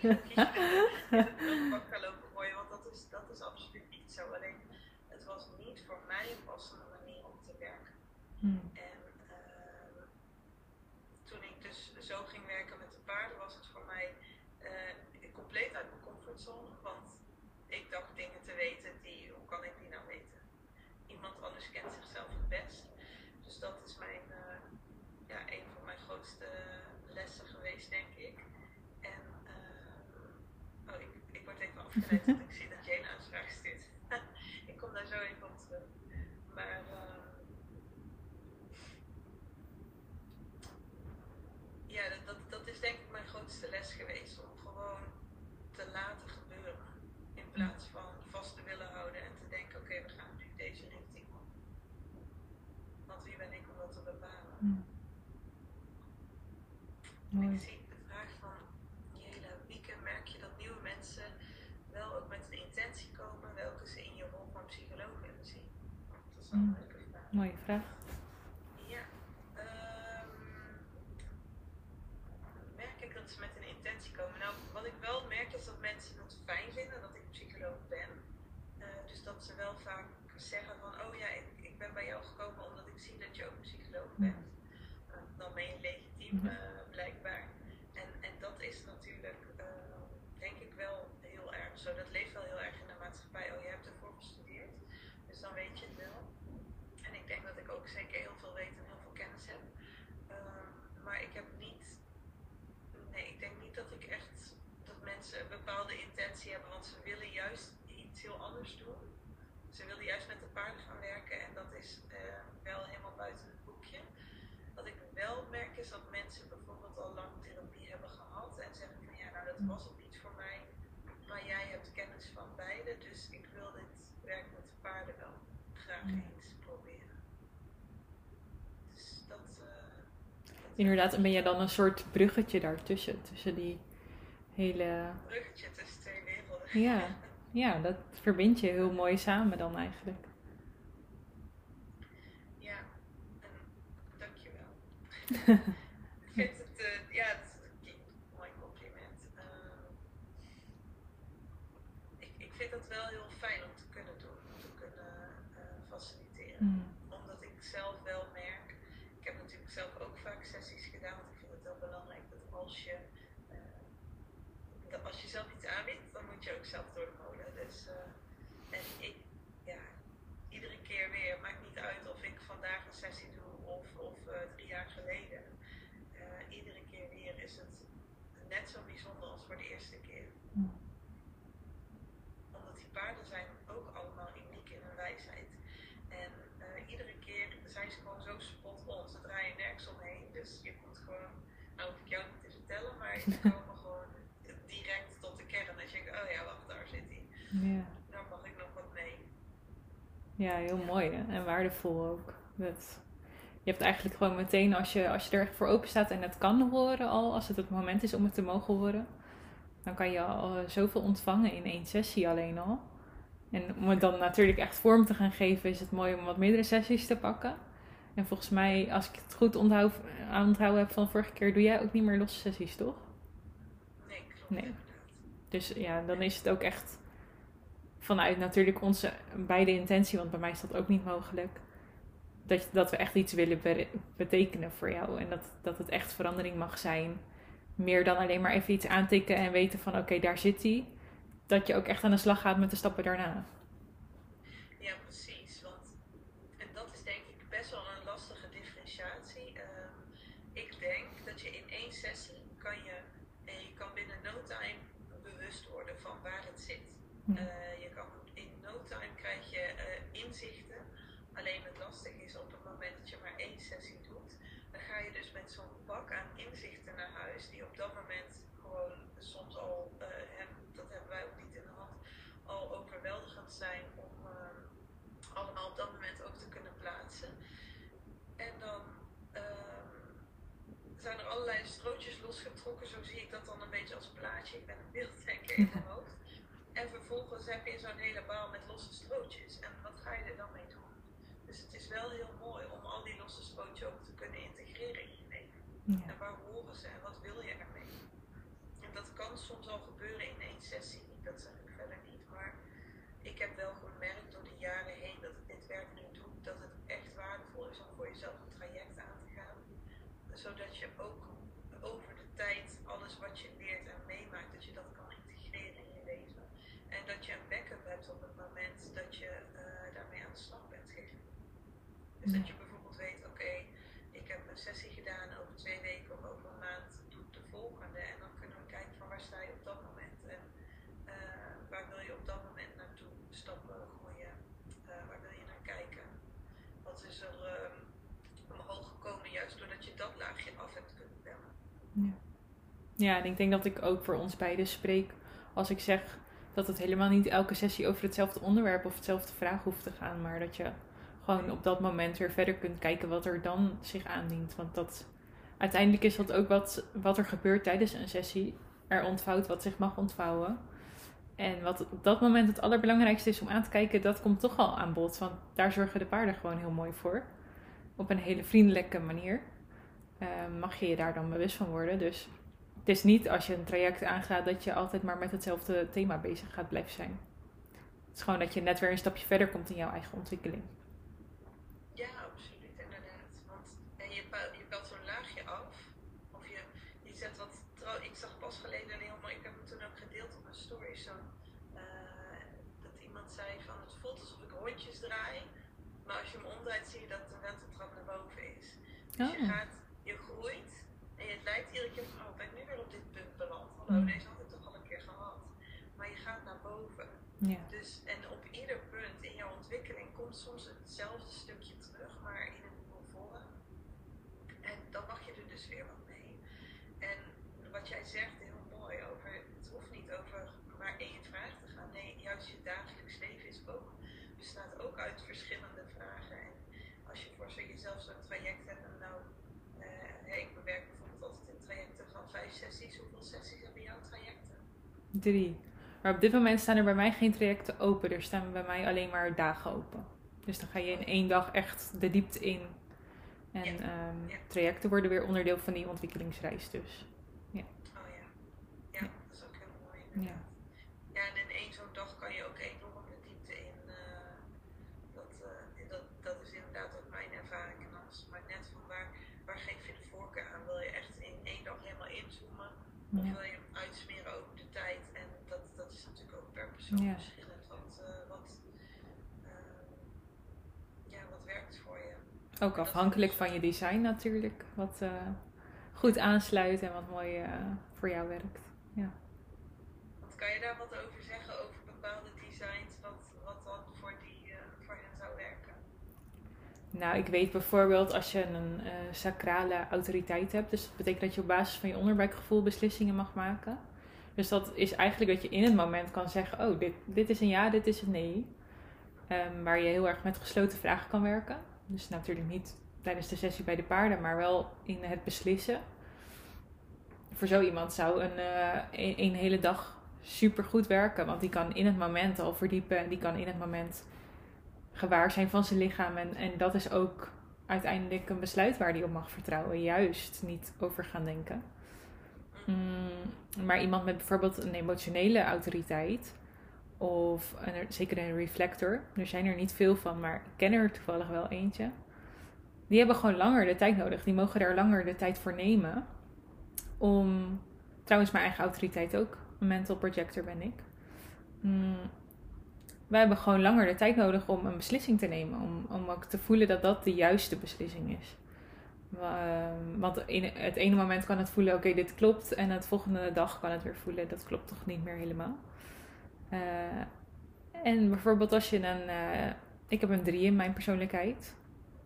[SPEAKER 2] 哈 (laughs) 哈呵呵呵 leuke vraag.
[SPEAKER 1] Mooie vraag.
[SPEAKER 2] met een intentie komen. Nou, wat ik wel merk is dat mensen het fijn vinden dat ik psycholoog ben. Uh, dus dat ze wel vaak zeggen van, oh ja, ik, ik, ben bij jou gekomen omdat ik zie dat je ook psycholoog bent. Uh, dan ben je legitiem uh, blijkbaar. En, en dat is natuurlijk zo. Dat leeft wel heel erg in de maatschappij. Oh, je hebt ervoor gestudeerd, dus dan weet je het wel. En ik denk dat ik ook zeker heel veel weet en heel veel kennis heb. Ehm, maar ik heb niet, nee, ik denk niet dat ik echt, dat mensen een bepaalde intentie hebben, want ze willen juist iets heel anders doen. Ze willen juist met de paarden werken en dat is uh, wel helemaal buiten het boekje. Wat ik wel merk is dat mensen bijvoorbeeld al lang therapie hebben gehad en zeggen van ja, nou dat was het niet voor mij. Maar jij hebt kennis van beide, dus ik wil dit werk met de paarden wel graag eens proberen. Dus dat. Uh,
[SPEAKER 1] Inderdaad, en ben je dan een soort bruggetje daartussen, tussen die hele.
[SPEAKER 2] Bruggetje tussen twee werelden.
[SPEAKER 1] Ja, ja dat verbind je heel mooi samen dan eigenlijk.
[SPEAKER 2] Ja, dankjewel. (laughs) ik vind het, uh, ja, het is een mooi compliment. Uh, ik, ik vind dat wel heel fijn om te kunnen doen, om te kunnen uh, faciliteren.
[SPEAKER 1] Mm.
[SPEAKER 2] Omdat ik zelf wel merk, ik heb natuurlijk zelf ook vaak sessies gedaan, want ik vind het wel belangrijk dat als je, dat als je zelf iets aanbiedt, dan moet je ook zelf door de molen. Dus, en ik, ja, iedere keer weer, maakt niet uit of ik vandaag een sessie doe of, of uh, drie jaar geleden. Uh, iedere keer weer is het net zo bijzonder als voor de eerste keer.
[SPEAKER 1] Mm.
[SPEAKER 2] Omdat die paarden zijn ook allemaal uniek in hun wijsheid. En uh, iedere keer zijn ze gewoon zo spot on. Ze draaien nergens omheen. Dus je komt gewoon, nou hoef ik jou niet te vertellen, maar ze (laughs) komen gewoon direct tot de kern. Dat je denkt, oh ja, wacht, daar zit hij.
[SPEAKER 1] Ja.
[SPEAKER 2] Daar mag ik nog wat mee.
[SPEAKER 1] Ja, heel mooi hè? en waardevol ook. Dat, je hebt eigenlijk gewoon meteen, als je, als je er echt voor open staat en het kan horen al, als het het moment is om het te mogen horen, dan kan je al eh, zoveel ontvangen in één sessie alleen al. En om het dan natuurlijk echt vorm te gaan geven, is het mooi om wat meerdere sessies te pakken. En volgens mij, als ik het goed onthoud, onthouden heb van vorige keer, doe jij ook niet meer losse sessies, toch?
[SPEAKER 2] Nee, klopt
[SPEAKER 1] Nee. Dus ja, dan is het ook echt vanuit natuurlijk onze beide intentie, want bij mij is dat ook niet mogelijk. Dat, dat we echt iets willen be- betekenen voor jou en dat, dat het echt verandering mag zijn. Meer dan alleen maar even iets aantikken en weten van oké, daar zit hij. Dat je ook echt aan de slag gaat met de stappen daarna.
[SPEAKER 2] Ja, precies. Want, en dat is denk ik best wel een lastige differentiatie. Ehm, ik denk dat je in één sessie kan je, en je kan binnen no time bewust worden van waar het zit.
[SPEAKER 1] Ja.
[SPEAKER 2] Eh, je kan in no time krijg je eh, inzichten. Alleen het lastige is op het moment dat je maar één sessie doet, dan ga je dus met zo'n bak aan inzichten naar huis, die op dat moment gewoon soms al, eh, en dat hebben wij ook niet in de hand, al overweldigend zijn om eh, allemaal op dat moment ook te kunnen plaatsen. En dan ehm, zijn er allerlei losgetrokken, zo zie ik dat dan een beetje als plaatje. Ik ben een beelddenker in mijn (laughs) hoofd. En vervolgens heb je zo'n hele baal met losse strootjes. En wat ga je er dan mee doen? Dus het is wel heel mooi om al die losse strootjes ook te kunnen integreren in je leven.
[SPEAKER 1] Ja.
[SPEAKER 2] En waar horen ze en wat wil je ermee? En dat kan soms al gebeuren in één sessie, dat zeg ik verder niet. Maar ik heb wel gemerkt door de jaren heen dat ik dit werk nu doe, dat het echt waardevol is om voor jezelf een traject aan te gaan. Zodat je ook over de tijd alles wat je leert en meemaakt, dat je dat kan integreren in je leven. En dat je een backup hebt op het moment dat je eh, daarmee aan de slag bent gegaan. Dus dat je bijvoorbeeld weet, oké, ik heb een sessie gedaan over twee weken of over een maand doe ik de volgende. En dan kunnen we kijken van waar sta je op dat moment en eh, waar wil je op dat moment naartoe stappen gooien. Eh, waar wil je naar kijken? Wat is er ehm, omhoog gekomen juist doordat je dat laagje af hebt kunnen bellen.
[SPEAKER 1] Ja, en ik denk dat ik ook voor ons beiden spreek als ik zeg dat het helemaal niet elke sessie over hetzelfde onderwerp of hetzelfde vraag hoeft te gaan, maar dat je gewoon op dat moment weer verder kunt kijken wat er dan zich aandient. Want dat uiteindelijk is dat ook wat, wat er gebeurt tijdens een sessie. Er ontvouwt wat zich mag ontvouwen. En wat op dat moment het allerbelangrijkste is om aan te kijken, dat komt toch al aan bod. Want daar zorgen de paarden gewoon heel mooi voor. Op een hele vriendelijke manier. Eh, mag je je daar dan bewust van worden. Dus het is niet als je een traject aangaat dat je altijd maar met hetzelfde thema bezig gaat blijven zijn. Het is gewoon dat je net weer een stapje verder komt in jouw eigen ontwikkeling.
[SPEAKER 2] Ja, absoluut, inderdaad. Want en je, pe- je pelt zo'n laagje af. Of je, je zet wat trouw. Ik zag pas geleden een heel mooi. Ik heb hem toen ook gedeeld op mijn story. Zo'n eh, Dus je oh. gaat, je groeit en het lijkt iedere keer van, oh, ben ik nu weer op dit punt beland? Hallo, mm. deze had ik toch al een keer gehad. Maar je gaat naar boven. Ja. Dus, en op ieder punt in jouw ontwikkeling komt soms hetzelfde stukje terug, maar in een nieuwe vorm. En dan mag je er dus weer wat mee. En wat jij zegt, heel mooi over, het hoeft niet over maar één vraag te gaan. Nee, juist je dagelijks leven is ook, bestaat ook uit verschillende vragen. En als je voor jezelf zo'n traject hebt, en nou, uh, ik bewerk bijvoorbeeld altijd in trajecten van vijf sessies. Hoeveel sessies hebben jouw trajecten?
[SPEAKER 1] Drie. Maar op dit moment staan er bij mij geen trajecten open. Er staan bij mij alleen maar dagen open. Dus dan ga je in één dag echt de diepte in. En ehm, trajecten worden weer onderdeel van die ontwikkelingsreis dus.
[SPEAKER 2] Ja. Oh ja. Ja, dat is ook heel mooi. Ja. Ja, en in één zo'n dag kan je ook enorm de diepte in. Uh, dat, uh, dat, dat is inderdaad ook mijn ervaring. En als maar net van waar, waar geef je de voorkeur aan? Wil je echt in één dag helemaal inzoomen? Of wil je hem uitsmeren over de tijd? En dat, dat is natuurlijk ja. verschillend. Wat, uh, wat, ja, wat werkt voor je?
[SPEAKER 1] Ook afhankelijk van je design natuurlijk. Wat goed aansluit en wat mooi voor jou werkt. Ja.
[SPEAKER 2] Kan je daar wat over zeggen, over bepaalde designs, wat, wat dan voor, die, voor hen zou werken?
[SPEAKER 1] Nou, ik weet bijvoorbeeld als je een uh, sacrale autoriteit hebt, dus dat betekent dat je op basis van je onderbuikgevoel beslissingen mag maken. Dus dat is eigenlijk dat je in het moment kan zeggen, oh, dit, dit is een ja, dit is een nee. Um, waar je heel erg met gesloten vragen kan werken. Dus natuurlijk niet tijdens de sessie bij de paarden, maar wel in het beslissen. Voor zo iemand zou een, uh, een, hele dag super goed werken. Want die kan in het moment al verdiepen. Die kan in het moment gewaar zijn van zijn lichaam. En, en dat is ook uiteindelijk een besluit waar die op mag vertrouwen. Juist niet over gaan denken. Mm, maar iemand met bijvoorbeeld een emotionele autoriteit. Of een, zeker een reflector. Er zijn er niet veel van, maar ik ken er toevallig wel eentje. Die hebben gewoon langer de tijd nodig. Die mogen daar langer de tijd voor nemen. Om, trouwens mijn eigen autoriteit ook mental projector ben ik. Mm, wij hebben gewoon langer de tijd nodig om een beslissing te nemen. Om, om ook te voelen dat dat de juiste beslissing is. Ehm, want in het ene moment kan het voelen, oké, dit klopt. En het volgende dag kan het weer voelen, dat klopt toch niet meer helemaal. Uh, en bijvoorbeeld als je een... Uh, ik heb een drie in mijn persoonlijkheid.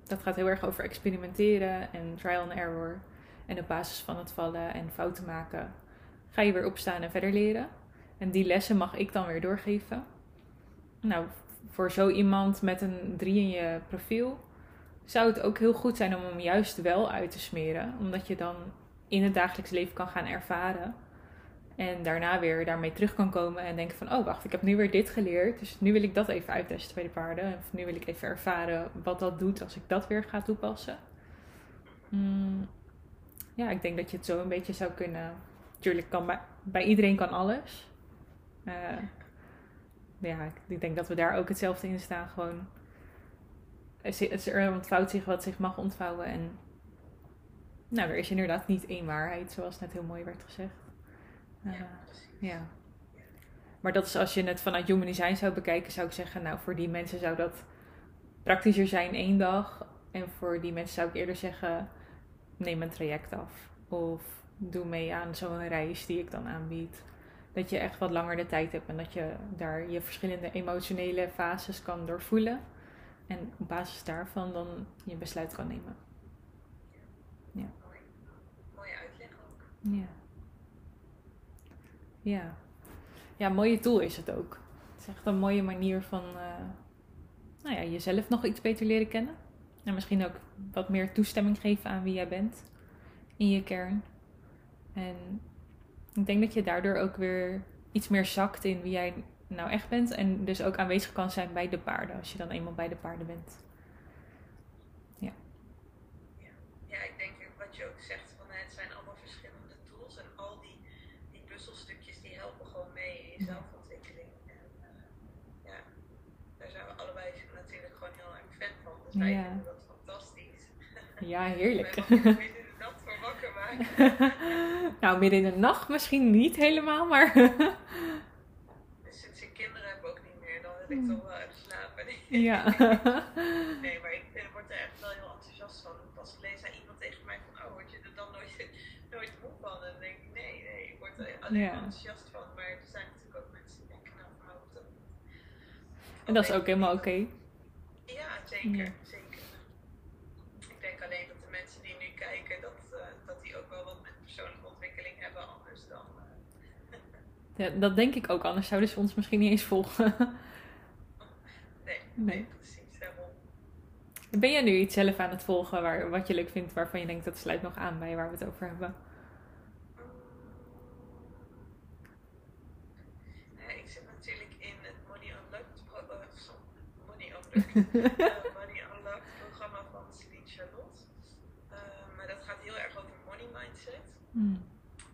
[SPEAKER 1] Dat gaat heel erg over experimenteren en trial and error. En op basis van het vallen en fouten maken ga je weer opstaan en verder leren. En die lessen mag ik dan weer doorgeven. Nou, voor zo iemand met een 3 in je profiel zou het ook heel goed zijn om hem juist wel uit te smeren. Omdat je dan in het dagelijks leven kan gaan ervaren. En daarna weer daarmee terug kan komen en denken van... oh, wacht, ik heb nu weer dit geleerd. Dus nu wil ik dat even uittesten bij de paarden. Of nu wil ik even ervaren wat dat doet als ik dat weer ga toepassen. Mm, ja, ik denk dat je het zo een beetje zou kunnen Tuurlijk kan bij, bij iedereen kan alles. Uh, ja, ik denk dat we daar ook hetzelfde in staan. Gewoon, er ontvouwt zich wat zich mag ontvouwen. En nou, er is inderdaad niet één waarheid, zoals net heel mooi werd gezegd. Uh, ja. Maar dat is als je het vanuit human design zou bekijken, zou ik zeggen, nou voor die mensen zou dat praktischer zijn één dag. En voor die mensen zou ik eerder zeggen, neem een traject af. Of doe mee aan zo'n reis die ik dan aanbied. Dat je echt wat langer de tijd hebt en dat je daar je verschillende emotionele fases kan doorvoelen. En op basis daarvan dan je besluit kan nemen.
[SPEAKER 2] Ja. Mooi. Mooie uitleg ook.
[SPEAKER 1] Ja. Ja. Ja, mooie tool is het ook. Het is echt een mooie manier van uh, nou ja, jezelf nog iets beter leren kennen. En misschien ook wat meer toestemming geven aan wie jij bent in je kern. En ik denk dat je daardoor ook weer iets meer zakt in wie jij nou echt bent. En dus ook aanwezig kan zijn bij de paarden, als je dan eenmaal bij de paarden bent.
[SPEAKER 2] Ja. Ja, ja ik denk wat je ook zegt, van het zijn allemaal verschillende tools. En al die, die puzzelstukjes die helpen gewoon mee in je zelfontwikkeling. En uh, ja, daar zijn we allebei natuurlijk gewoon heel erg fan van. Dus wij ja. vinden dat fantastisch.
[SPEAKER 1] Ja, (laughs) heerlijk. (laughs) nou, midden in de nacht misschien niet helemaal, maar
[SPEAKER 2] dat ik mm. toch eh, wel even slapen. (laughs)
[SPEAKER 1] Ja. (laughs)
[SPEAKER 2] nee, maar ik, word er echt wel heel enthousiast van. pas als iemand tegen mij van, oh, word je er dan nooit, (laughs) nooit moe van? En dan denk ik, nee, nee, ik word er alleen enthousiast van. Maar er zijn natuurlijk ook mensen die denken, nou, hou.
[SPEAKER 1] En dat is ook helemaal oké.
[SPEAKER 2] Ja, zeker, zeker. Ik denk alleen dat de mensen die nu kijken, dat, eh, dat die ook wel wat met persoonlijke ontwikkeling hebben, anders dan... Eh,
[SPEAKER 1] ja, dat denk ik ook, anders zouden ze ons misschien niet eens volgen. (laughs)
[SPEAKER 2] nee, precies, daarom.
[SPEAKER 1] Ben jij nu iets zelf aan het volgen waar, wat je leuk vindt, waarvan je denkt dat sluit nog aan bij waar we het over hebben?
[SPEAKER 2] Money Unlocked programma van Celine Charlotte. Uh, maar dat gaat heel erg over money mindset. Mm.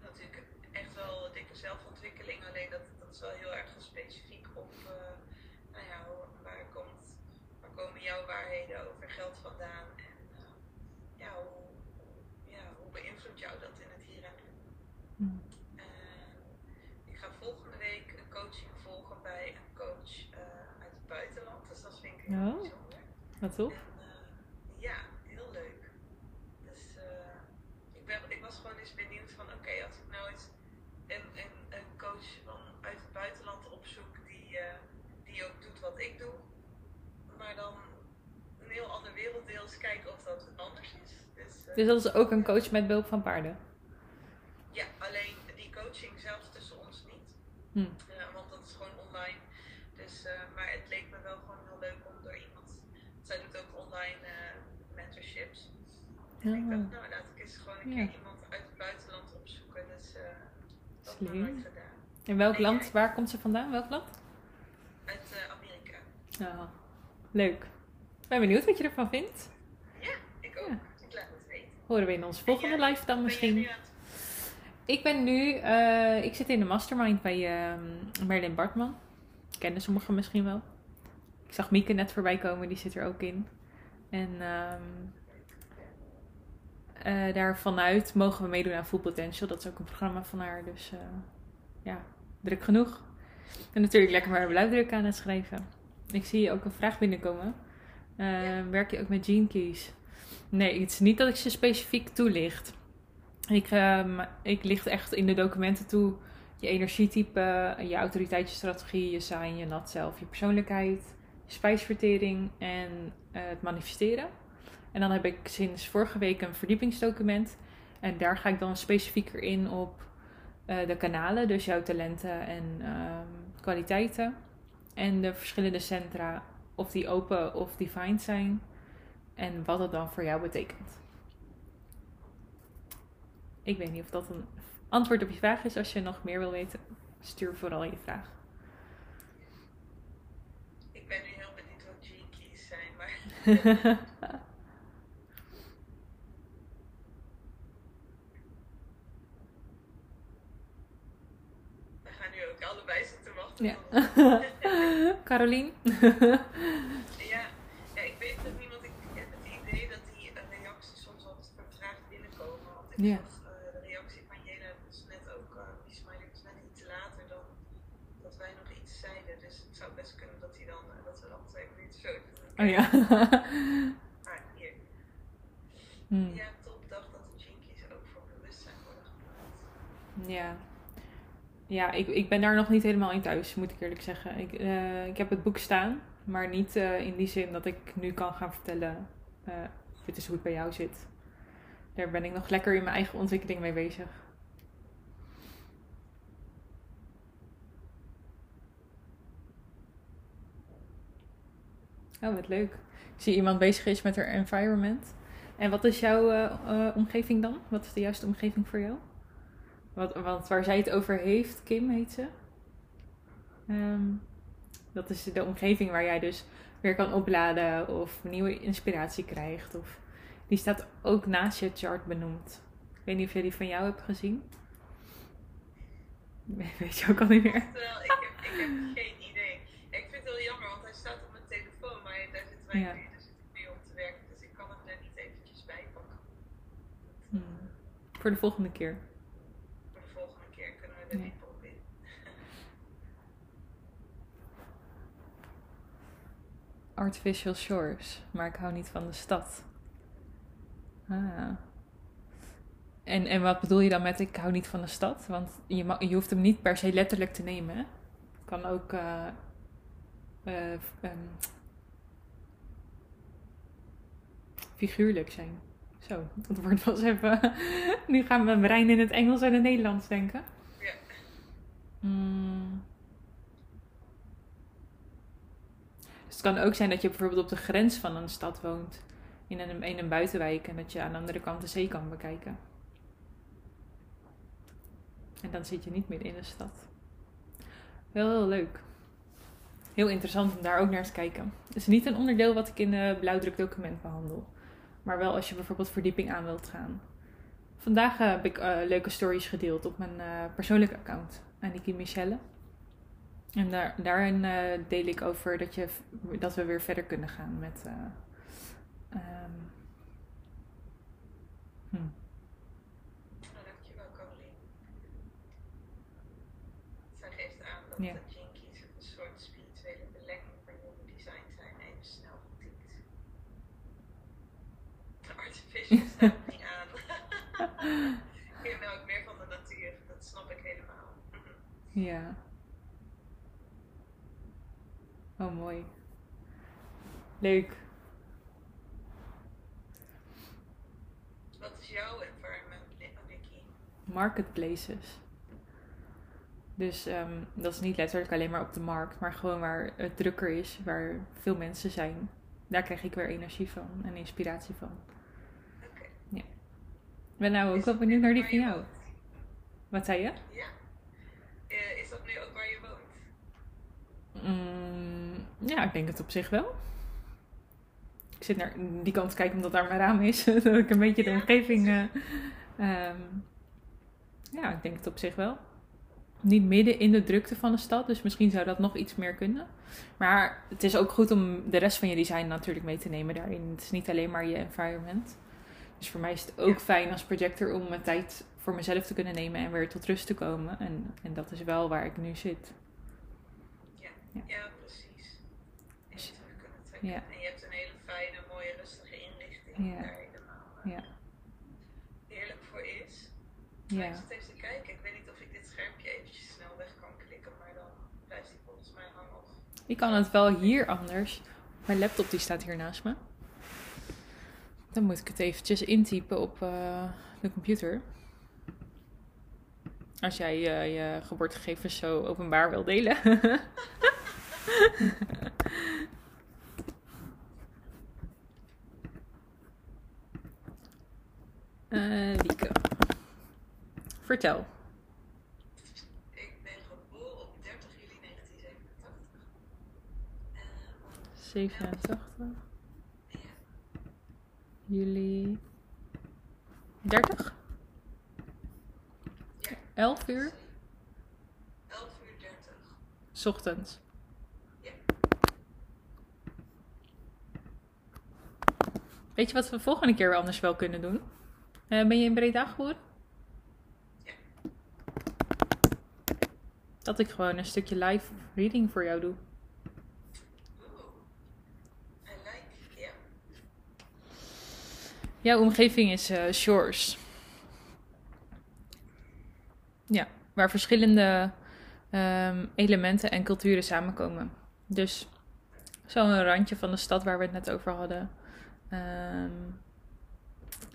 [SPEAKER 2] Natuurlijk echt wel dikke zelfontwikkeling, alleen dat, dat is wel heel erg specifiek op uh, nou ja, waar, komt, waar komen jouw waarheden over geld vandaan en uh, ja, hoe, ja, hoe beïnvloedt jou dat in het hier en nu. Mm. ik ga volgende week een coaching volgen bij een coach uit het buitenland, heel
[SPEAKER 1] oh. Wat tof.
[SPEAKER 2] Ja, heel leuk. Dus uh, ik, ben, ik was gewoon eens benieuwd van oké, als ik nou eens een, een, een coach van uit het buitenland opzoek die, uh, die ook doet wat ik doe, maar dan een heel ander werelddeel eens kijken of dat anders is. Dus,
[SPEAKER 1] dus dat is ook een coach met behulp van paarden?
[SPEAKER 2] Ja, alleen die coaching zelfs tussen ons niet. Hm. want dat is gewoon online. Dus, maar het leek me wel gewoon heel leuk om door iemand zij doet ook online uh, mentorships. Ik dacht, nou laat ik eens gewoon een keer iemand uit het buitenland opzoeken. Dus uh, dat heb ik nooit gedaan.
[SPEAKER 1] In welk land, waar komt ze vandaan? Welk land?
[SPEAKER 2] Uit uh, Amerika.
[SPEAKER 1] Oh, leuk. Ik ben benieuwd wat je ervan vindt.
[SPEAKER 2] Ja, ik ook. Ik laat het weten.
[SPEAKER 1] Horen we in onze volgende live dan misschien. Ik ben nu, uh, ik zit in de mastermind bij uh, Merlin Bartman. Kennen sommigen misschien wel. Ik zag Mieke net voorbij komen, die zit er ook in. En um, uh, daar vanuit mogen we meedoen aan Full Potential. Dat is ook een programma van haar. Dus uh, ja, druk genoeg. En natuurlijk lekker maar blauwdruk aan het schrijven. Ik zie ook een vraag binnenkomen. Uh, ja. Werk je ook met Gene Keys? Nee, het is niet dat ik ze specifiek toelicht. Ik, um, ik licht echt in de documenten toe je energietype, je autoriteitsstrategie, je zijn, je nat zelf, je persoonlijkheid spijsvertering en het manifesteren. En dan heb ik sinds vorige week een verdiepingsdocument. En daar ga ik dan specifieker in op uh, de kanalen, dus jouw talenten en um, kwaliteiten. En de verschillende centra, of die open of defined zijn. En wat het dan voor jou betekent. Ik weet niet of dat een antwoord op je vraag is. Als je nog meer wil weten, stuur vooral je vraag.
[SPEAKER 2] We gaan (laughs) (laughs) (laughs) nu ook allebei zitten wachten.
[SPEAKER 1] Ja. (laughs) Carolien?
[SPEAKER 2] ja. ja, ik weet dat niemand. Ik heb het idee dat die reacties soms wat vertraagd binnenkomen. Want ik ja. zag uh, de reactie van Jena dus net ook, uh, die smiley was net iets later dan dat wij nog iets zeiden. Dus het zou best kunnen dat, hij dan, uh, dat we dan twee minuten zo
[SPEAKER 1] Oh ja. (laughs)
[SPEAKER 2] ah, hier. Hmm. Ja, top dag dat de jinkies ook voor bewustzijn worden gebruikt.
[SPEAKER 1] Ja. Ja, ik, ik ben daar nog niet helemaal in thuis, moet ik eerlijk zeggen. Ik, uh, ik heb het boek staan, maar niet uh, in die zin dat ik nu kan gaan vertellen: uh, dit is hoe het bij jou zit. Daar ben ik nog lekker in mijn eigen ontwikkeling mee bezig. Oh, wat leuk. Ik zie iemand bezig is met haar environment. En wat is jouw omgeving dan? Wat is de juiste omgeving voor jou? Wat, want waar zij het over heeft, Kim heet ze. Um, dat is de omgeving waar jij dus weer kan opladen of nieuwe inspiratie krijgt. Of, die staat ook naast je chart benoemd. Ik weet niet of jij die van jou hebt gezien. (laughs) Weet je ook al niet meer.
[SPEAKER 2] ik, heb, ik heb geen idee. Ik vind het wel jammer, want hij staat ja. dus zit ik mee om te werken. Dus ik kan hem er niet eventjes bij pakken. Hmm.
[SPEAKER 1] Voor de volgende keer.
[SPEAKER 2] Voor de volgende keer kunnen we er ja. niet op in.
[SPEAKER 1] Artificial Shores, maar ik hou niet van de stad. Ah. En, en wat bedoel je dan met ik hou niet van de stad? Want je, je hoeft hem niet per se letterlijk te nemen. Hè? Het kan ook uh, uh, um, figuurlijk zijn. Zo, dat wordt wel eens even. (laughs) nu gaan mijn brein in het Engels en het Nederlands denken. Ja. Mm. Het kan ook zijn dat je bijvoorbeeld op de grens van een stad woont. In een, een buitenwijk. En dat je aan de andere kant de zee kan bekijken. En dan zit je niet meer in de stad. Wel heel leuk. Heel interessant om daar ook naar te kijken. Het is niet een onderdeel wat ik in een blauwdrukdocument behandel. Maar wel als je bijvoorbeeld verdieping aan wilt gaan. Vandaag eh, heb ik uh, leuke stories gedeeld op mijn uh, persoonlijke account, Aniki Michelle. En daar, daarin deel ik over dat, je, dat we weer verder kunnen gaan met. Um,
[SPEAKER 2] hm. Dankjewel, Caroline. Zij geeft aan dat ja. staat (laughs) niet aan. (laughs) ik ben ook meer van de natuur, dat snap ik helemaal.
[SPEAKER 1] ja. Oh, mooi. Leuk.
[SPEAKER 2] Wat is jouw environment, Nicky?
[SPEAKER 1] Marketplaces. Dus um, dat is niet letterlijk alleen maar op de markt, maar gewoon waar het drukker is, waar veel mensen zijn. Daar krijg ik weer energie van en inspiratie van ben nou ook wel benieuwd naar die van jou. Wat zei je?
[SPEAKER 2] Ja. Uh, is dat nu ook waar je woont?
[SPEAKER 1] Mm, ja, ik denk het op zich wel. Ik zit naar die kant te kijken omdat daar mijn raam is. (laughs) dat ik een beetje de omgeving. Uh, um, ja, ik denk het op zich wel. Niet midden in de drukte van de stad, dus misschien zou dat nog iets meer kunnen. Maar het is ook goed om de rest van je design natuurlijk mee te nemen daarin. Het is niet alleen maar je environment. Dus voor mij is het ook fijn als projector om mijn tijd voor mezelf te kunnen nemen en weer tot rust te komen. En, en dat is wel waar ik nu zit.
[SPEAKER 2] Ja, ja. ja precies. En je kunnen trekken. Ja. En je hebt een hele fijne, mooie, rustige inrichting ja. daar helemaal uh, ja. heerlijk voor is. Ja. ik zit even te kijken. Ik weet niet of ik dit schermpje eventjes snel weg kan klikken, maar dan blijft die volgens mij hangen.
[SPEAKER 1] Ik kan het wel hier anders. Mijn laptop die staat hier naast me. Dan moet ik het eventjes intypen op uh, de computer. Als jij uh, je geboortegegevens zo openbaar wil delen. (laughs) (laughs) uh, Lieke. Vertel.
[SPEAKER 2] Ik ben geboren op 30 juli 1987.
[SPEAKER 1] 87 juli 30? Ja. 11 uur?
[SPEAKER 2] 11 uur 30.
[SPEAKER 1] S ochtends.
[SPEAKER 2] Ja.
[SPEAKER 1] Weet je wat we volgende keer anders wel kunnen doen? Uh, ben je in Breda geboren?
[SPEAKER 2] Ja.
[SPEAKER 1] Dat ik gewoon een stukje live reading voor jou doe. Jouw omgeving is uh, shores. Ja, waar verschillende um, elementen en culturen samenkomen. Dus zo'n randje van de stad waar we het net over hadden. Um,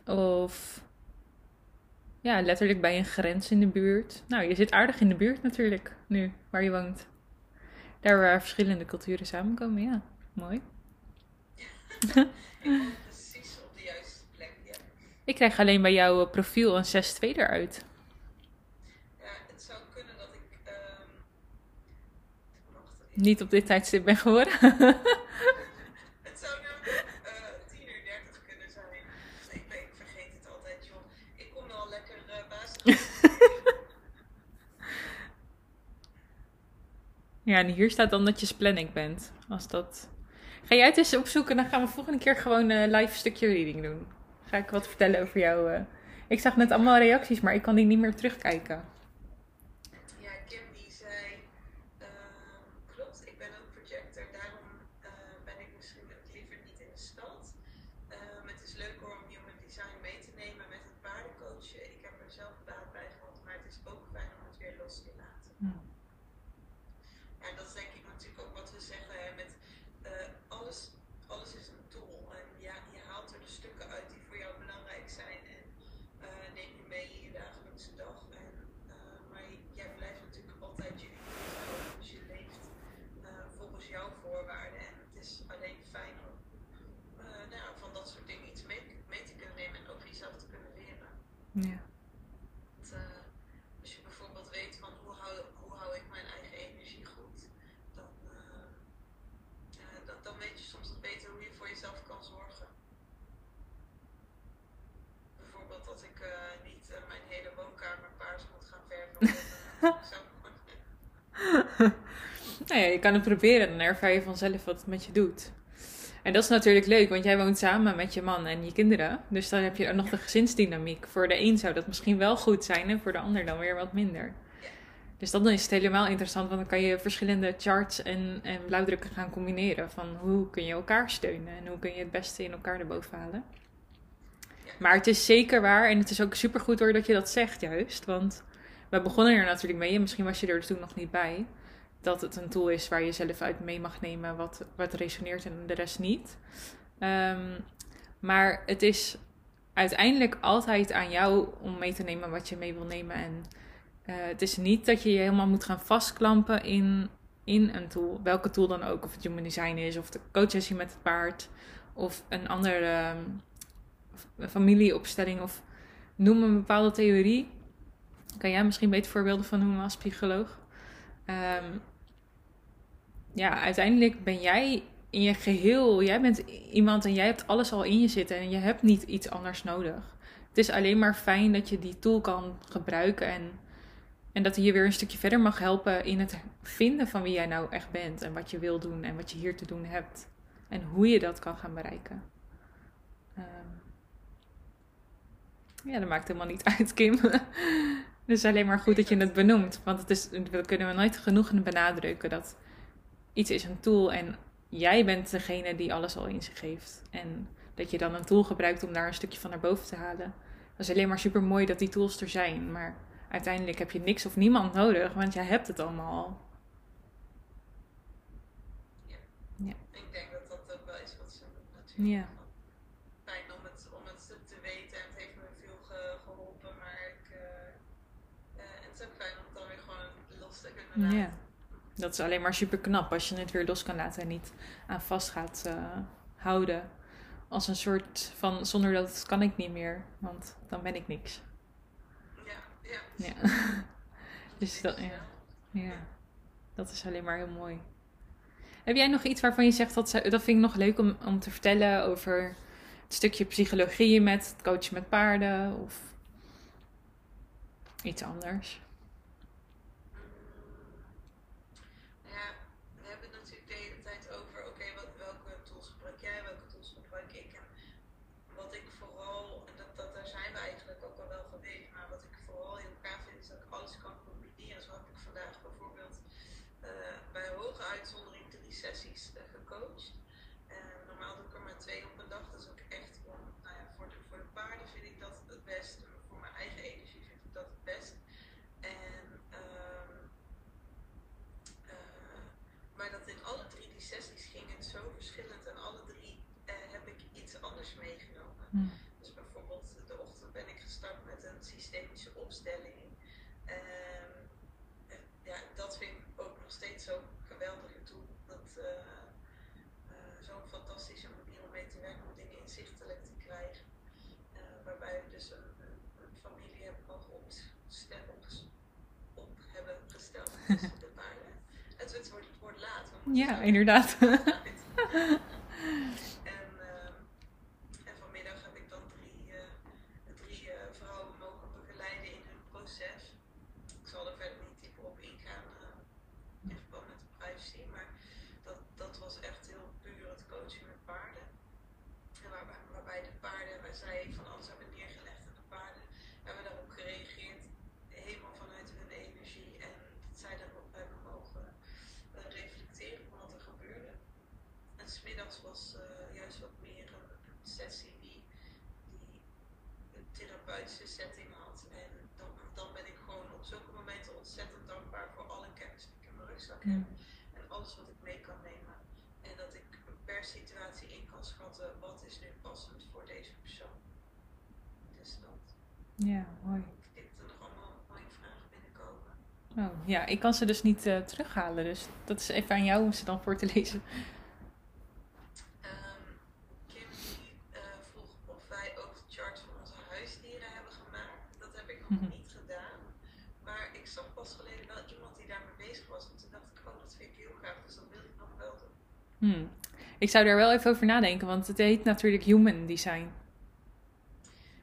[SPEAKER 1] of ja, letterlijk bij een grens in de buurt. Nou, je zit aardig in de buurt natuurlijk, nu, waar je woont. Daar waar verschillende culturen samenkomen, ja. Mooi. Ik (laughs) krijg alleen bij jouw profiel een 6-2 eruit.
[SPEAKER 2] Ja, het zou kunnen dat ik. Um...
[SPEAKER 1] Niet op dit tijdstip ben geworden. (laughs)
[SPEAKER 2] het zou namelijk uh, 10 uur 30 kunnen zijn. Ik, ik vergeet het altijd, joh. Ik kom wel lekker uh, basis.
[SPEAKER 1] Ja, en hier staat dan dat je planning bent. Als dat. Ga jij het eens opzoeken, dan gaan we volgende keer gewoon een uh, live stukje reading doen ga ik wat vertellen over jou. Uh. Ik zag net allemaal reacties, maar ik kan die niet meer terugkijken.
[SPEAKER 2] Ja, Kim die zei, uh, klopt, ik ben ook projector, daarom uh, ben ik misschien ook liever niet in de stad. Um, het is leuk om human design mee te nemen met het paardencoachen. Ik heb
[SPEAKER 1] ja, je kan het proberen. Dan ervaar je vanzelf wat het met je doet. En dat is natuurlijk leuk, want jij woont samen met je man en je kinderen. Dus dan heb je ook nog de gezinsdynamiek. Voor de een zou dat misschien wel goed zijn en voor de ander dan weer wat minder. Dus dan is het helemaal interessant, want dan kan je verschillende charts en, en blauwdrukken gaan combineren. Van hoe kun je elkaar steunen en hoe kun je het beste in elkaar erboven halen. Maar het is zeker waar en het is ook supergoed hoor dat je dat zegt juist. Want we begonnen er natuurlijk mee en misschien was je er toen nog niet bij. Dat het een tool is waar je zelf uit mee mag nemen wat, wat resoneert en de rest niet. Ehm, maar het is uiteindelijk altijd aan jou om mee te nemen wat je mee wil nemen. En uh, het is niet dat je je helemaal moet gaan vastklampen in, in een tool. Welke tool dan ook. Of het human design is, of de coachessie met het paard. Of een andere um, familieopstelling. Of noem een bepaalde theorie. Kan jij misschien beter voorbeelden van noemen als psycholoog? Um, ja, uiteindelijk ben jij in je geheel. Jij bent iemand en jij hebt alles al in je zitten. En je hebt niet iets anders nodig. Het is alleen maar fijn dat je die tool kan gebruiken en en dat hij je weer een stukje verder mag helpen in het vinden van wie jij nou echt bent. En wat je wil doen en wat je hier te doen hebt. En hoe je dat kan gaan bereiken. Um, ja, dat maakt helemaal niet (laughs) uit, Kim. dus alleen maar goed dat je het benoemt. Want het is, dat kunnen we nooit genoeg benadrukken. Dat iets is een tool en jij bent degene die alles al in zich heeft. En dat je dan een tool gebruikt om daar een stukje van naar boven te halen. Dat is alleen maar super mooi dat die tools er zijn. Maar uiteindelijk heb je niks of niemand nodig, want jij hebt het allemaal
[SPEAKER 2] Ja. ja. Ik denk dat dat ook wel is wat ze natuurlijk. Ja. Fijn om het, om het te weten en het heeft me veel geholpen, maar ik, uh, uh, het is ook fijn om het dan weer gewoon los te kunnen laten. Ja.
[SPEAKER 1] Dat is alleen maar super knap als je het weer los kan laten en niet aan vast gaat uh, houden. Als een soort van zonder dat kan ik niet meer, want dan ben ik niks. Ja. (laughs) dus dat, ja. ja. Dat is alleen maar heel mooi. Heb jij nog iets waarvan je zegt dat dat vind ik nog leuk om, om te vertellen over het stukje psychologie met het coachen met paarden of iets anders? (laughs) Ja, inderdaad. (laughs)
[SPEAKER 2] En alles wat ik mee kan nemen. En dat ik per situatie in kan schatten wat is nu passend voor deze persoon. Dus dat.
[SPEAKER 1] Ja, mooi.
[SPEAKER 2] Ik heb er nog allemaal mooie vragen binnenkomen.
[SPEAKER 1] Oh, ja, ik kan ze dus niet uh, terughalen. Dus dat is even aan jou om ze dan voor te lezen.
[SPEAKER 2] Um, Kim die, uh, vroeg of wij ook de chart van onze huisdieren hebben gemaakt. Dat heb ik nog mm -hmm. niet gedaan. Maar ik zag pas geleden wel iemand die daarmee bezig was. En toen dacht ik, oh, dat vind ik heel graag. Dus dat wil ik nog wel doen.
[SPEAKER 1] Hmm. Ik zou daar wel even over nadenken, want het heet natuurlijk Human Design.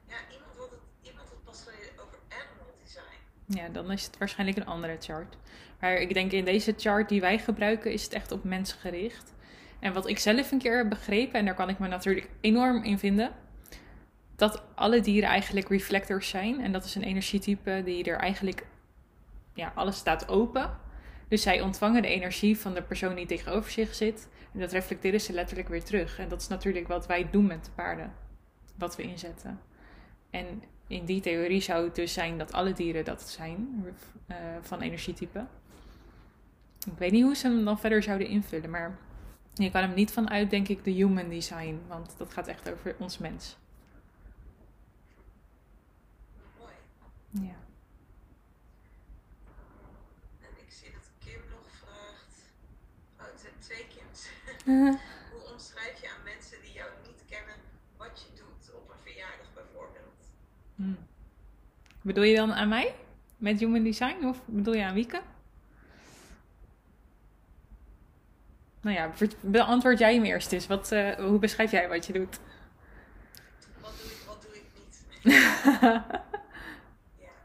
[SPEAKER 2] Ja, iemand had het, iemand had pas geleden over Animal Design.
[SPEAKER 1] Ja, dan is het waarschijnlijk een andere chart. Maar ik denk in deze chart die wij gebruiken, is het echt op mensen gericht. En wat ik zelf een keer heb begrepen, en daar kan ik me natuurlijk enorm in vinden, dat alle dieren eigenlijk reflectors zijn. En dat is een energietype die er eigenlijk, ja, alles staat open. Dus zij ontvangen de energie van de persoon die tegenover zich zit. En dat reflecteren ze letterlijk weer terug. En dat is natuurlijk wat wij doen met de paarden. Wat we inzetten. En in die theorie zou het dus zijn dat alle dieren dat zijn uh, van energietype. Ik weet niet hoe ze hem dan verder zouden invullen, maar je kan hem niet vanuit, denk ik, de human design, want dat gaat echt over ons mens.
[SPEAKER 2] Mooi.
[SPEAKER 1] Ja.
[SPEAKER 2] En ik zie dat Kim nog vraagt. Oh, het zijn twee Kims. Hoe omschrijf je aan mensen die jou niet kennen wat je doet op een verjaardag bijvoorbeeld?
[SPEAKER 1] Hmm. Bedoel je dan aan mij? Met human design of bedoel je aan Wieke? Nou ja, beantwoord jij hem eerst eens. Wat, uh, hoe beschrijf jij wat je doet?
[SPEAKER 2] Wat doe ik, wat doe ik niet? (laughs) ja.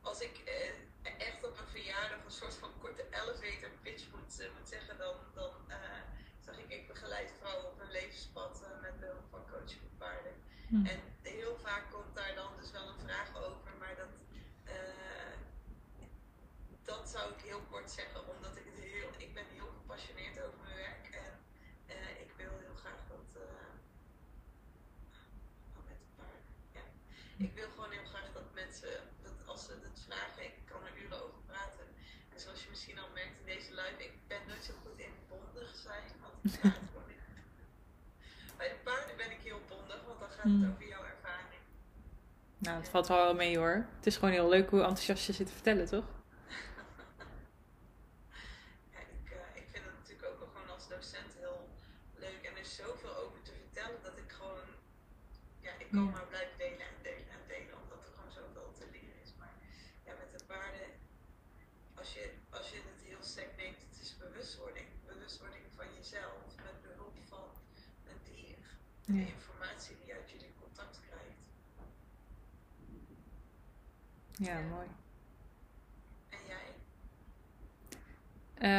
[SPEAKER 2] Als ik uh, echt op een verjaardag een soort van korte elevator pitch moet, uh, moet zeggen, dan, dan zeg ik, ik begeleid vrouwen op hun levenspad met behulp van coaching voor paarden. Hm. En heel vaak komt daar dan dus wel een vraag over, maar dat, dat zou ik heel kort zeggen, omdat ik het heel, ik ben heel gepassioneerd over mijn werk en uh, ik wil heel graag dat. Uh, oh, met een paar. Ja. Ik wil gewoon heel graag dat mensen, dat als ze het vragen, ik kan er uren over praten. En zoals je misschien al merkt in deze live, ik ben nooit zo goed in bondig zijn. Want ja, het gewoon niet. Bij de paarden ben ik heel bondig, want dan gaat het mm. over jouw ervaring.
[SPEAKER 1] Nou, het valt wel mee hoor. Het is gewoon heel leuk hoe enthousiast je zit te vertellen, toch?
[SPEAKER 2] kan maar blijven delen en delen en delen, omdat er gewoon zoveel te leren is. Maar ja, met de paarden, als je, als je het heel sec neemt, het is bewustwording. Bewustwording van jezelf met behulp van een dier. De informatie die uit jullie contact krijgt.
[SPEAKER 1] Ja, mooi.
[SPEAKER 2] En jij?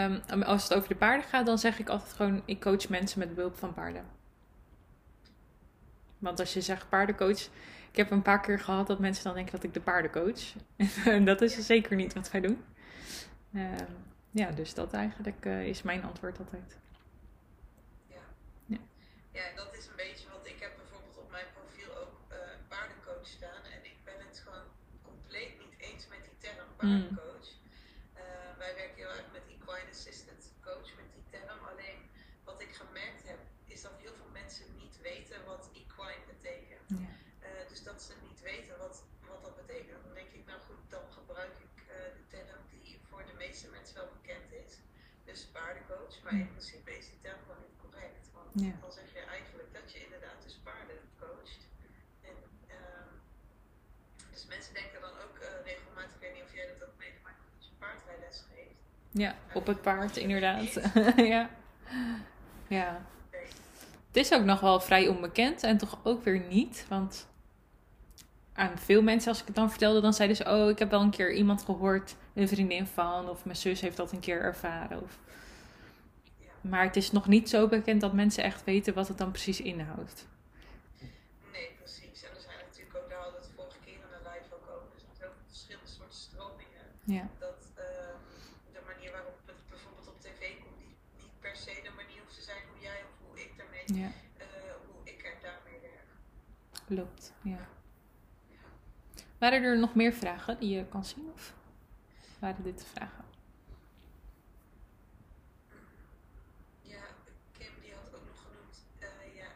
[SPEAKER 1] Um, als het over de paarden gaat, dan zeg ik altijd gewoon: ik coach mensen met behulp van paarden. Want als je zegt paardencoach, ik heb een paar keer gehad dat mensen dan denken dat ik de paardencoach. en (laughs) dat is zeker niet wat wij doen. Uh, ja, dus dat eigenlijk uh, is mijn antwoord altijd.
[SPEAKER 2] Ja. ja. Ja, dat is een beetje, want ik heb bijvoorbeeld op mijn profiel ook uh, paardencoach staan. En ik ben het gewoon compleet niet eens met die term mm. paardencoach. Mm. wij werken heel erg met equine assistant coach met die term. Alleen wat ik gemerkt heb, is dat heel veel mensen niet weten wat ja. Uh, dus dat ze niet weten wat, wat dat betekent. Dan denk ik, nou goed, dan gebruik ik uh, de term die voor de meeste mensen wel bekend is. Dus paardencoach. Maar in principe is die term gewoon niet correct. Want ja. dan zeg je eigenlijk dat je inderdaad dus paarden coacht. En, uh, dus mensen denken dan ook uh, regelmatig, ik weet niet of jij dat ook meegemaakt hebt, dat je paardrijles geeft.
[SPEAKER 1] Ja, op het paard inderdaad. (laughs) ja. Ja. Het is ook nog wel vrij onbekend en toch ook weer niet. Want aan veel mensen, als ik het dan vertelde, dan zeiden ze: Oh, ik heb wel een keer iemand gehoord, een vriendin van, of mijn zus heeft dat een keer ervaren. Of... Maar het is nog niet zo bekend dat mensen echt weten wat het dan precies inhoudt.
[SPEAKER 2] Nee, precies. En er zijn natuurlijk ook, daar hadden we het vorige keer in de live ook over. Er zijn ook verschillende soorten stromingen.
[SPEAKER 1] Ja.
[SPEAKER 2] Dat uh, de manier waarop het bijvoorbeeld op tv komt, niet, niet per se de manier hoeft te zijn hoe jij of hoe ik daarmee,
[SPEAKER 1] ja.
[SPEAKER 2] uh, hoe ik er daarmee werk.
[SPEAKER 1] Klopt, ja. Waren er nog meer vragen die je kan zien? Of waren dit de vragen?
[SPEAKER 2] Ja, Kim die had ook nog genoemd uh, ja,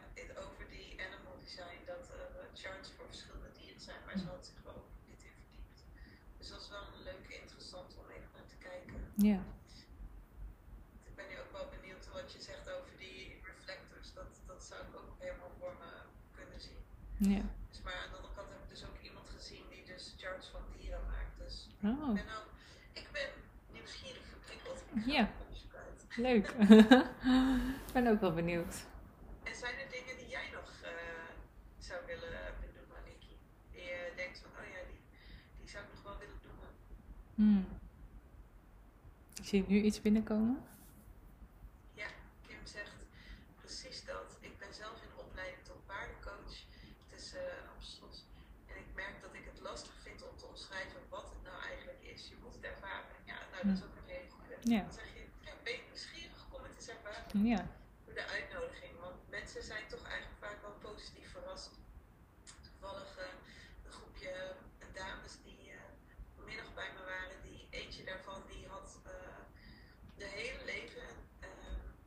[SPEAKER 2] over die animal design, dat er uh, charts voor verschillende dieren zijn, maar ze had zich wel niet in verdiept. Dus dat is wel een leuke, interessant om even naar te kijken.
[SPEAKER 1] Ja.
[SPEAKER 2] Ik ben nu ook wel benieuwd wat je zegt over die reflectors. Dat, dat zou ik ook helemaal voor me kunnen zien.
[SPEAKER 1] Ja.
[SPEAKER 2] Dus, maar aan de andere kant heb ik dus ook iemand gezien die dus charts van dieren maakt. Dus
[SPEAKER 1] oh.
[SPEAKER 2] ik ben, nou, ik ben nieuwsgierig verprikkeld.
[SPEAKER 1] Ja. Leuk. (laughs) (laughs) ik ben ook wel benieuwd.
[SPEAKER 2] En zijn er dingen die jij nog uh, zou willen doen, Maliki? Die je denkt van, oh ja, die, die zou ik nog wel willen doen.
[SPEAKER 1] Hmm. Zie nu iets binnenkomen.
[SPEAKER 2] Ja, Kim zegt precies dat. Ik ben zelf in opleiding tot paardencoach. Het is uh, En ik merk dat ik het lastig vind om te omschrijven wat het nou eigenlijk is. Je moet het ervaren. Ja, nou dat is ook een hele goede. Ja. Dan zeg je, ja, ben je nieuwsgierig om het eens ervaren?
[SPEAKER 1] Ja.
[SPEAKER 2] Door de uitnodiging. Want mensen zijn toch eigenlijk vaak wel positief verrast. Toevallig uh, een groepje dames die uh, vanmiddag bij me waren. Die eentje daarvan die had de hele leven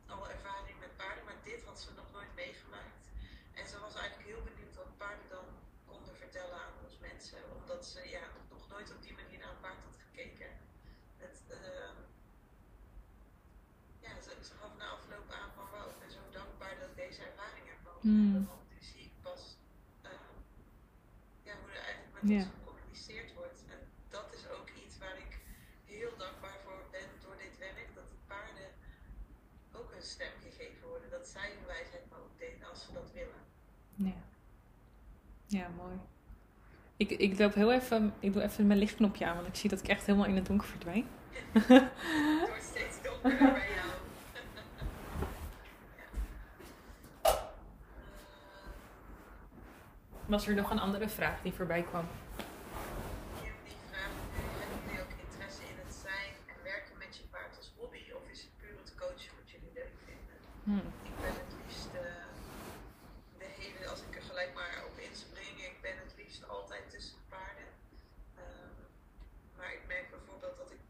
[SPEAKER 2] al ervaring met paarden. Maar dit had ze nog nooit meegemaakt. En ze was eigenlijk heel benieuwd wat paarden dan konden vertellen aan ons mensen. Ze ja, nog nooit op die manier naar een paard had gekeken. Het, uh, ja, ze, ze gaf na afloop aan van wauw, ik ben zo dankbaar dat ik deze ervaring heb mogen mm. Want nu zie ik pas ja, hoe er eigenlijk met yeah. ons gecommuniceerd wordt. En dat is ook iets waar ik heel dankbaar voor ben door dit werk. Dat de paarden ook een stem gegeven worden. Dat zij hun wijsheid mogen delen als ze dat willen.
[SPEAKER 1] Ja. Ja, mooi. Ik, ik loop heel even, ik doe even mijn lichtknopje aan, want ik zie dat ik echt helemaal in het donker verdwijn.
[SPEAKER 2] het wordt steeds donkerder bij jou.
[SPEAKER 1] Was er nog een andere vraag die voorbij kwam?
[SPEAKER 2] Kim die vraagt, hebben jullie ook interesse in het zijn en werken met je paard als hobby? Of is het puur het coachen wat jullie leuk vinden?
[SPEAKER 1] Hmm.
[SPEAKER 2] Ik ben het liefst uh, de hele, als ik er gelijk maar op inspring, ik ben het liefst altijd tussen paarden. Um, maar ik merk bijvoorbeeld dat ik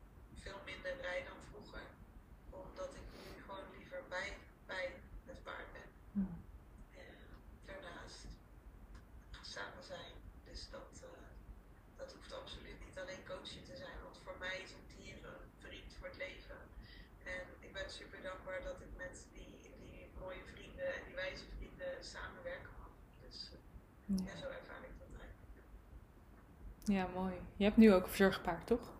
[SPEAKER 2] veel minder rijd dan vroeger. Omdat ik nu gewoon liever bij, bij het paard ben.
[SPEAKER 1] Hmm.
[SPEAKER 2] En daarnaast samen zijn. Dus dat, uh, dat hoeft absoluut niet alleen coaching te zijn. Want voor mij is een dier een vriend voor het leven. En ik ben super dankbaar dat ik met die, die mooie vrienden en die wijze vrienden samenwerken mag. Dus uh, ja. ja. zo ervaar ik dat eigenlijk.
[SPEAKER 1] Ja, mooi. Je hebt nu ook een verzorgpaard, toch?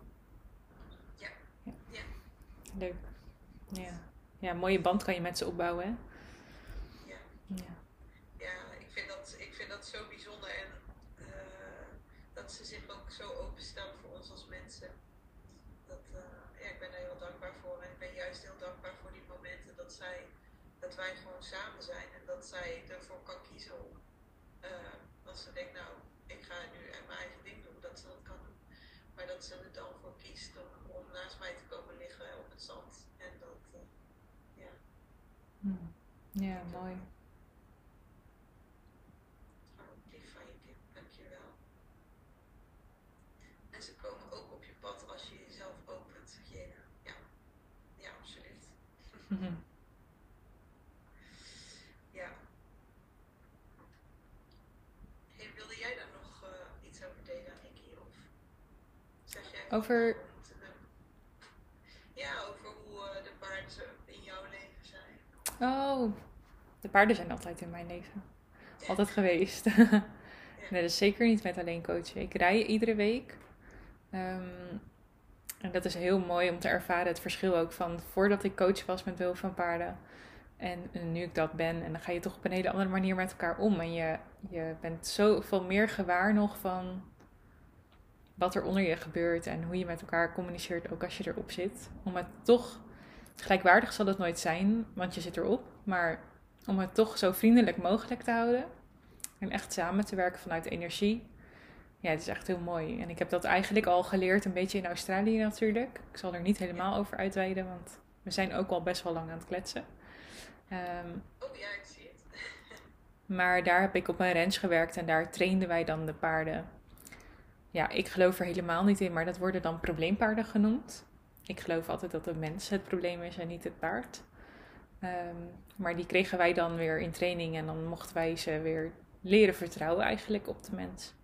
[SPEAKER 2] Ja.
[SPEAKER 1] ja.
[SPEAKER 2] ja.
[SPEAKER 1] Leuk. Ja. ja, een mooie band kan je met ze opbouwen, hè?
[SPEAKER 2] Ja.
[SPEAKER 1] Ja.
[SPEAKER 2] Ja, ik vind dat, ik vind dat zo bijzonder en uh, dat ze zich ook zo openstellen voor ons als mensen. Dat, uh, ja, ik ben daar heel dankbaar voor en ik ben juist heel dankbaar voor die momenten dat, zij, dat wij gewoon samen zijn en dat zij ervoor kan kiezen om, uh, als ze denkt, nou, ik ga nu mijn eigen ding doen, dat ze dat kan doen. Maar dat ze er dan voor kiest om, om naast mij te komen liggen op het zand. En dat, ja.
[SPEAKER 1] Hmm. Ja, mooi.
[SPEAKER 2] En ze komen ook op je pad als je jezelf opent. Zeg je, ja, ja, absoluut. ja. Hey, wilde jij daar nog uh, iets over delen, Nicky? Of zeg jij
[SPEAKER 1] over.
[SPEAKER 2] Ja, over hoe uh, de paarden in jouw leven zijn.
[SPEAKER 1] Oh, de paarden zijn altijd in mijn leven. Altijd geweest. (laughs) Nee, dat is zeker niet met alleen coachen. Ik rij iedere week. Um, en dat is heel mooi om te ervaren het verschil ook van voordat ik coach was met behulp van paarden. En nu ik dat ben. En dan ga je toch op een hele andere manier met elkaar om. En je, je bent zoveel meer gewaar nog van wat er onder je gebeurt. En hoe je met elkaar communiceert ook als je erop zit. Om het toch, gelijkwaardig zal het nooit zijn, want je zit erop. Maar om het toch zo vriendelijk mogelijk te houden. En echt samen te werken vanuit energie. Ja, het is echt heel mooi. En ik heb dat eigenlijk al geleerd, een beetje in Australië natuurlijk. Ik zal er niet helemaal over uitweiden, want we zijn ook al best wel lang aan het kletsen. Um,
[SPEAKER 2] oh ja, ik zie het. (laughs)
[SPEAKER 1] maar daar heb ik op een ranch gewerkt en daar trainden wij dan de paarden. Ja, ik geloof er helemaal niet in, maar dat worden dan probleempaarden genoemd. Ik geloof altijd dat de mens het probleem is en niet het paard. Um, maar die kregen wij dan weer in training en dan mochten wij ze weer leren vertrouwen eigenlijk op de mens.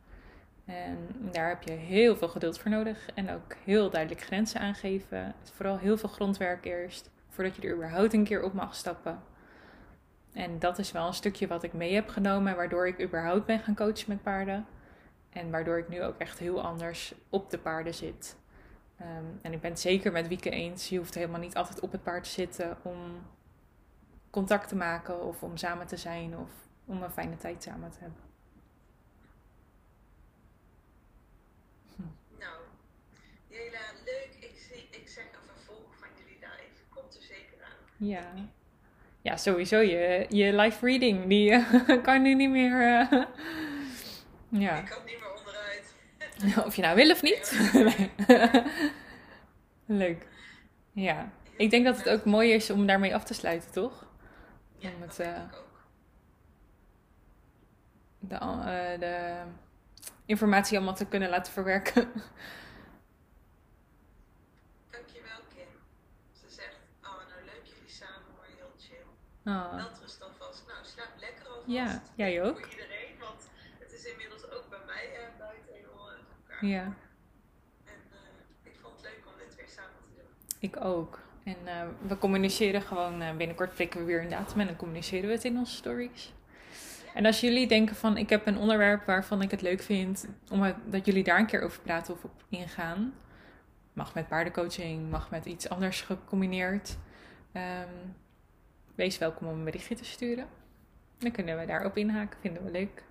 [SPEAKER 1] En daar heb je heel veel geduld voor nodig en ook heel duidelijk grenzen aangeven. Vooral heel veel grondwerk eerst, voordat je er überhaupt een keer op mag stappen. En dat is wel een stukje wat ik mee heb genomen, waardoor ik überhaupt ben gaan coachen met paarden. En waardoor ik nu ook echt heel anders op de paarden zit. Um, en ik ben het zeker met Wieke eens. Je hoeft helemaal niet altijd op het paard te zitten om contact te maken of om samen te zijn of om een fijne tijd samen te hebben.
[SPEAKER 2] Hm. Nou, Jela, leuk. Ik, zie, ik zeg een vervolg van jullie
[SPEAKER 1] Ja. Ja, sowieso. Je, je live reading, die uh, (laughs) kan nu niet meer... Uh,
[SPEAKER 2] ja. Ik kan niet meer onderuit. (laughs)
[SPEAKER 1] of je nou wil of niet. (laughs) Leuk. Ja. Ik denk dat het ook mooi is om daarmee af te sluiten, toch?
[SPEAKER 2] Ja,
[SPEAKER 1] om het,
[SPEAKER 2] uh, ook.
[SPEAKER 1] De, de informatie allemaal te kunnen laten verwerken. (laughs)
[SPEAKER 2] Oh. Welterust alvast. Nou, slaap lekker alvast.
[SPEAKER 1] Ja, jij ook. Ja.
[SPEAKER 2] En ik vond het leuk om dit weer samen te doen.
[SPEAKER 1] Ik ook. En we communiceren gewoon, binnenkort prikken we weer een datum en dan communiceren we het in onze stories. En als jullie denken van ik heb een onderwerp waarvan ik het leuk vind om het, dat jullie daar een keer over praten of op ingaan. Mag met paardencoaching, mag met iets anders gecombineerd. Um, wees welkom om een berichtje te sturen. Dan kunnen we daarop inhaken, vinden we leuk.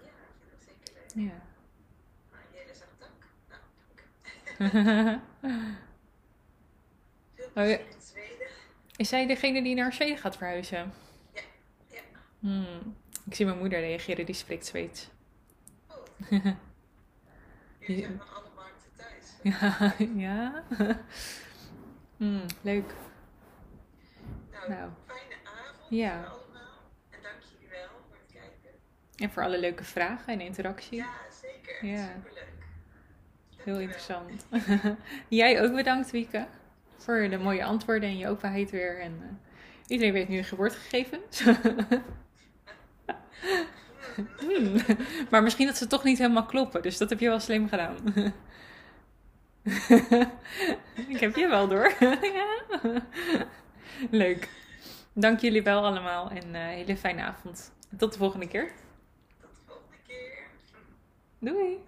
[SPEAKER 2] Ja, ik vind het zeker leuk.
[SPEAKER 1] Ja.
[SPEAKER 2] Maar jij zegt dank. In Zweden.
[SPEAKER 1] Is zij degene die naar Zweden gaat verhuizen?
[SPEAKER 2] Ja. ja.
[SPEAKER 1] Hmm. Ik zie mijn moeder reageren, die spreekt Zweeds.
[SPEAKER 2] Oh. (laughs) Jullie zijn van alle markten thuis. (laughs) Ja,
[SPEAKER 1] ja. (laughs) Hmm, leuk.
[SPEAKER 2] Nou, nou, fijne avond
[SPEAKER 1] ja.
[SPEAKER 2] allemaal. En dank jullie wel voor het kijken.
[SPEAKER 1] En voor alle leuke vragen en interactie.
[SPEAKER 2] Ja, zeker. Ja. Superleuk.
[SPEAKER 1] Heel interessant. (laughs) Jij ook bedankt, Wieke. Voor de mooie antwoorden en je openheid weer. En uh, iedereen weet nu geboortegegevens. (laughs) hmm. Maar misschien dat ze toch niet helemaal kloppen. Dus dat heb je wel slim gedaan. (laughs) Ik heb je wel door. ja. Leuk. Dank jullie wel allemaal en een uh, hele fijne avond. Tot de volgende keer.
[SPEAKER 2] Tot de volgende keer.
[SPEAKER 1] Doei.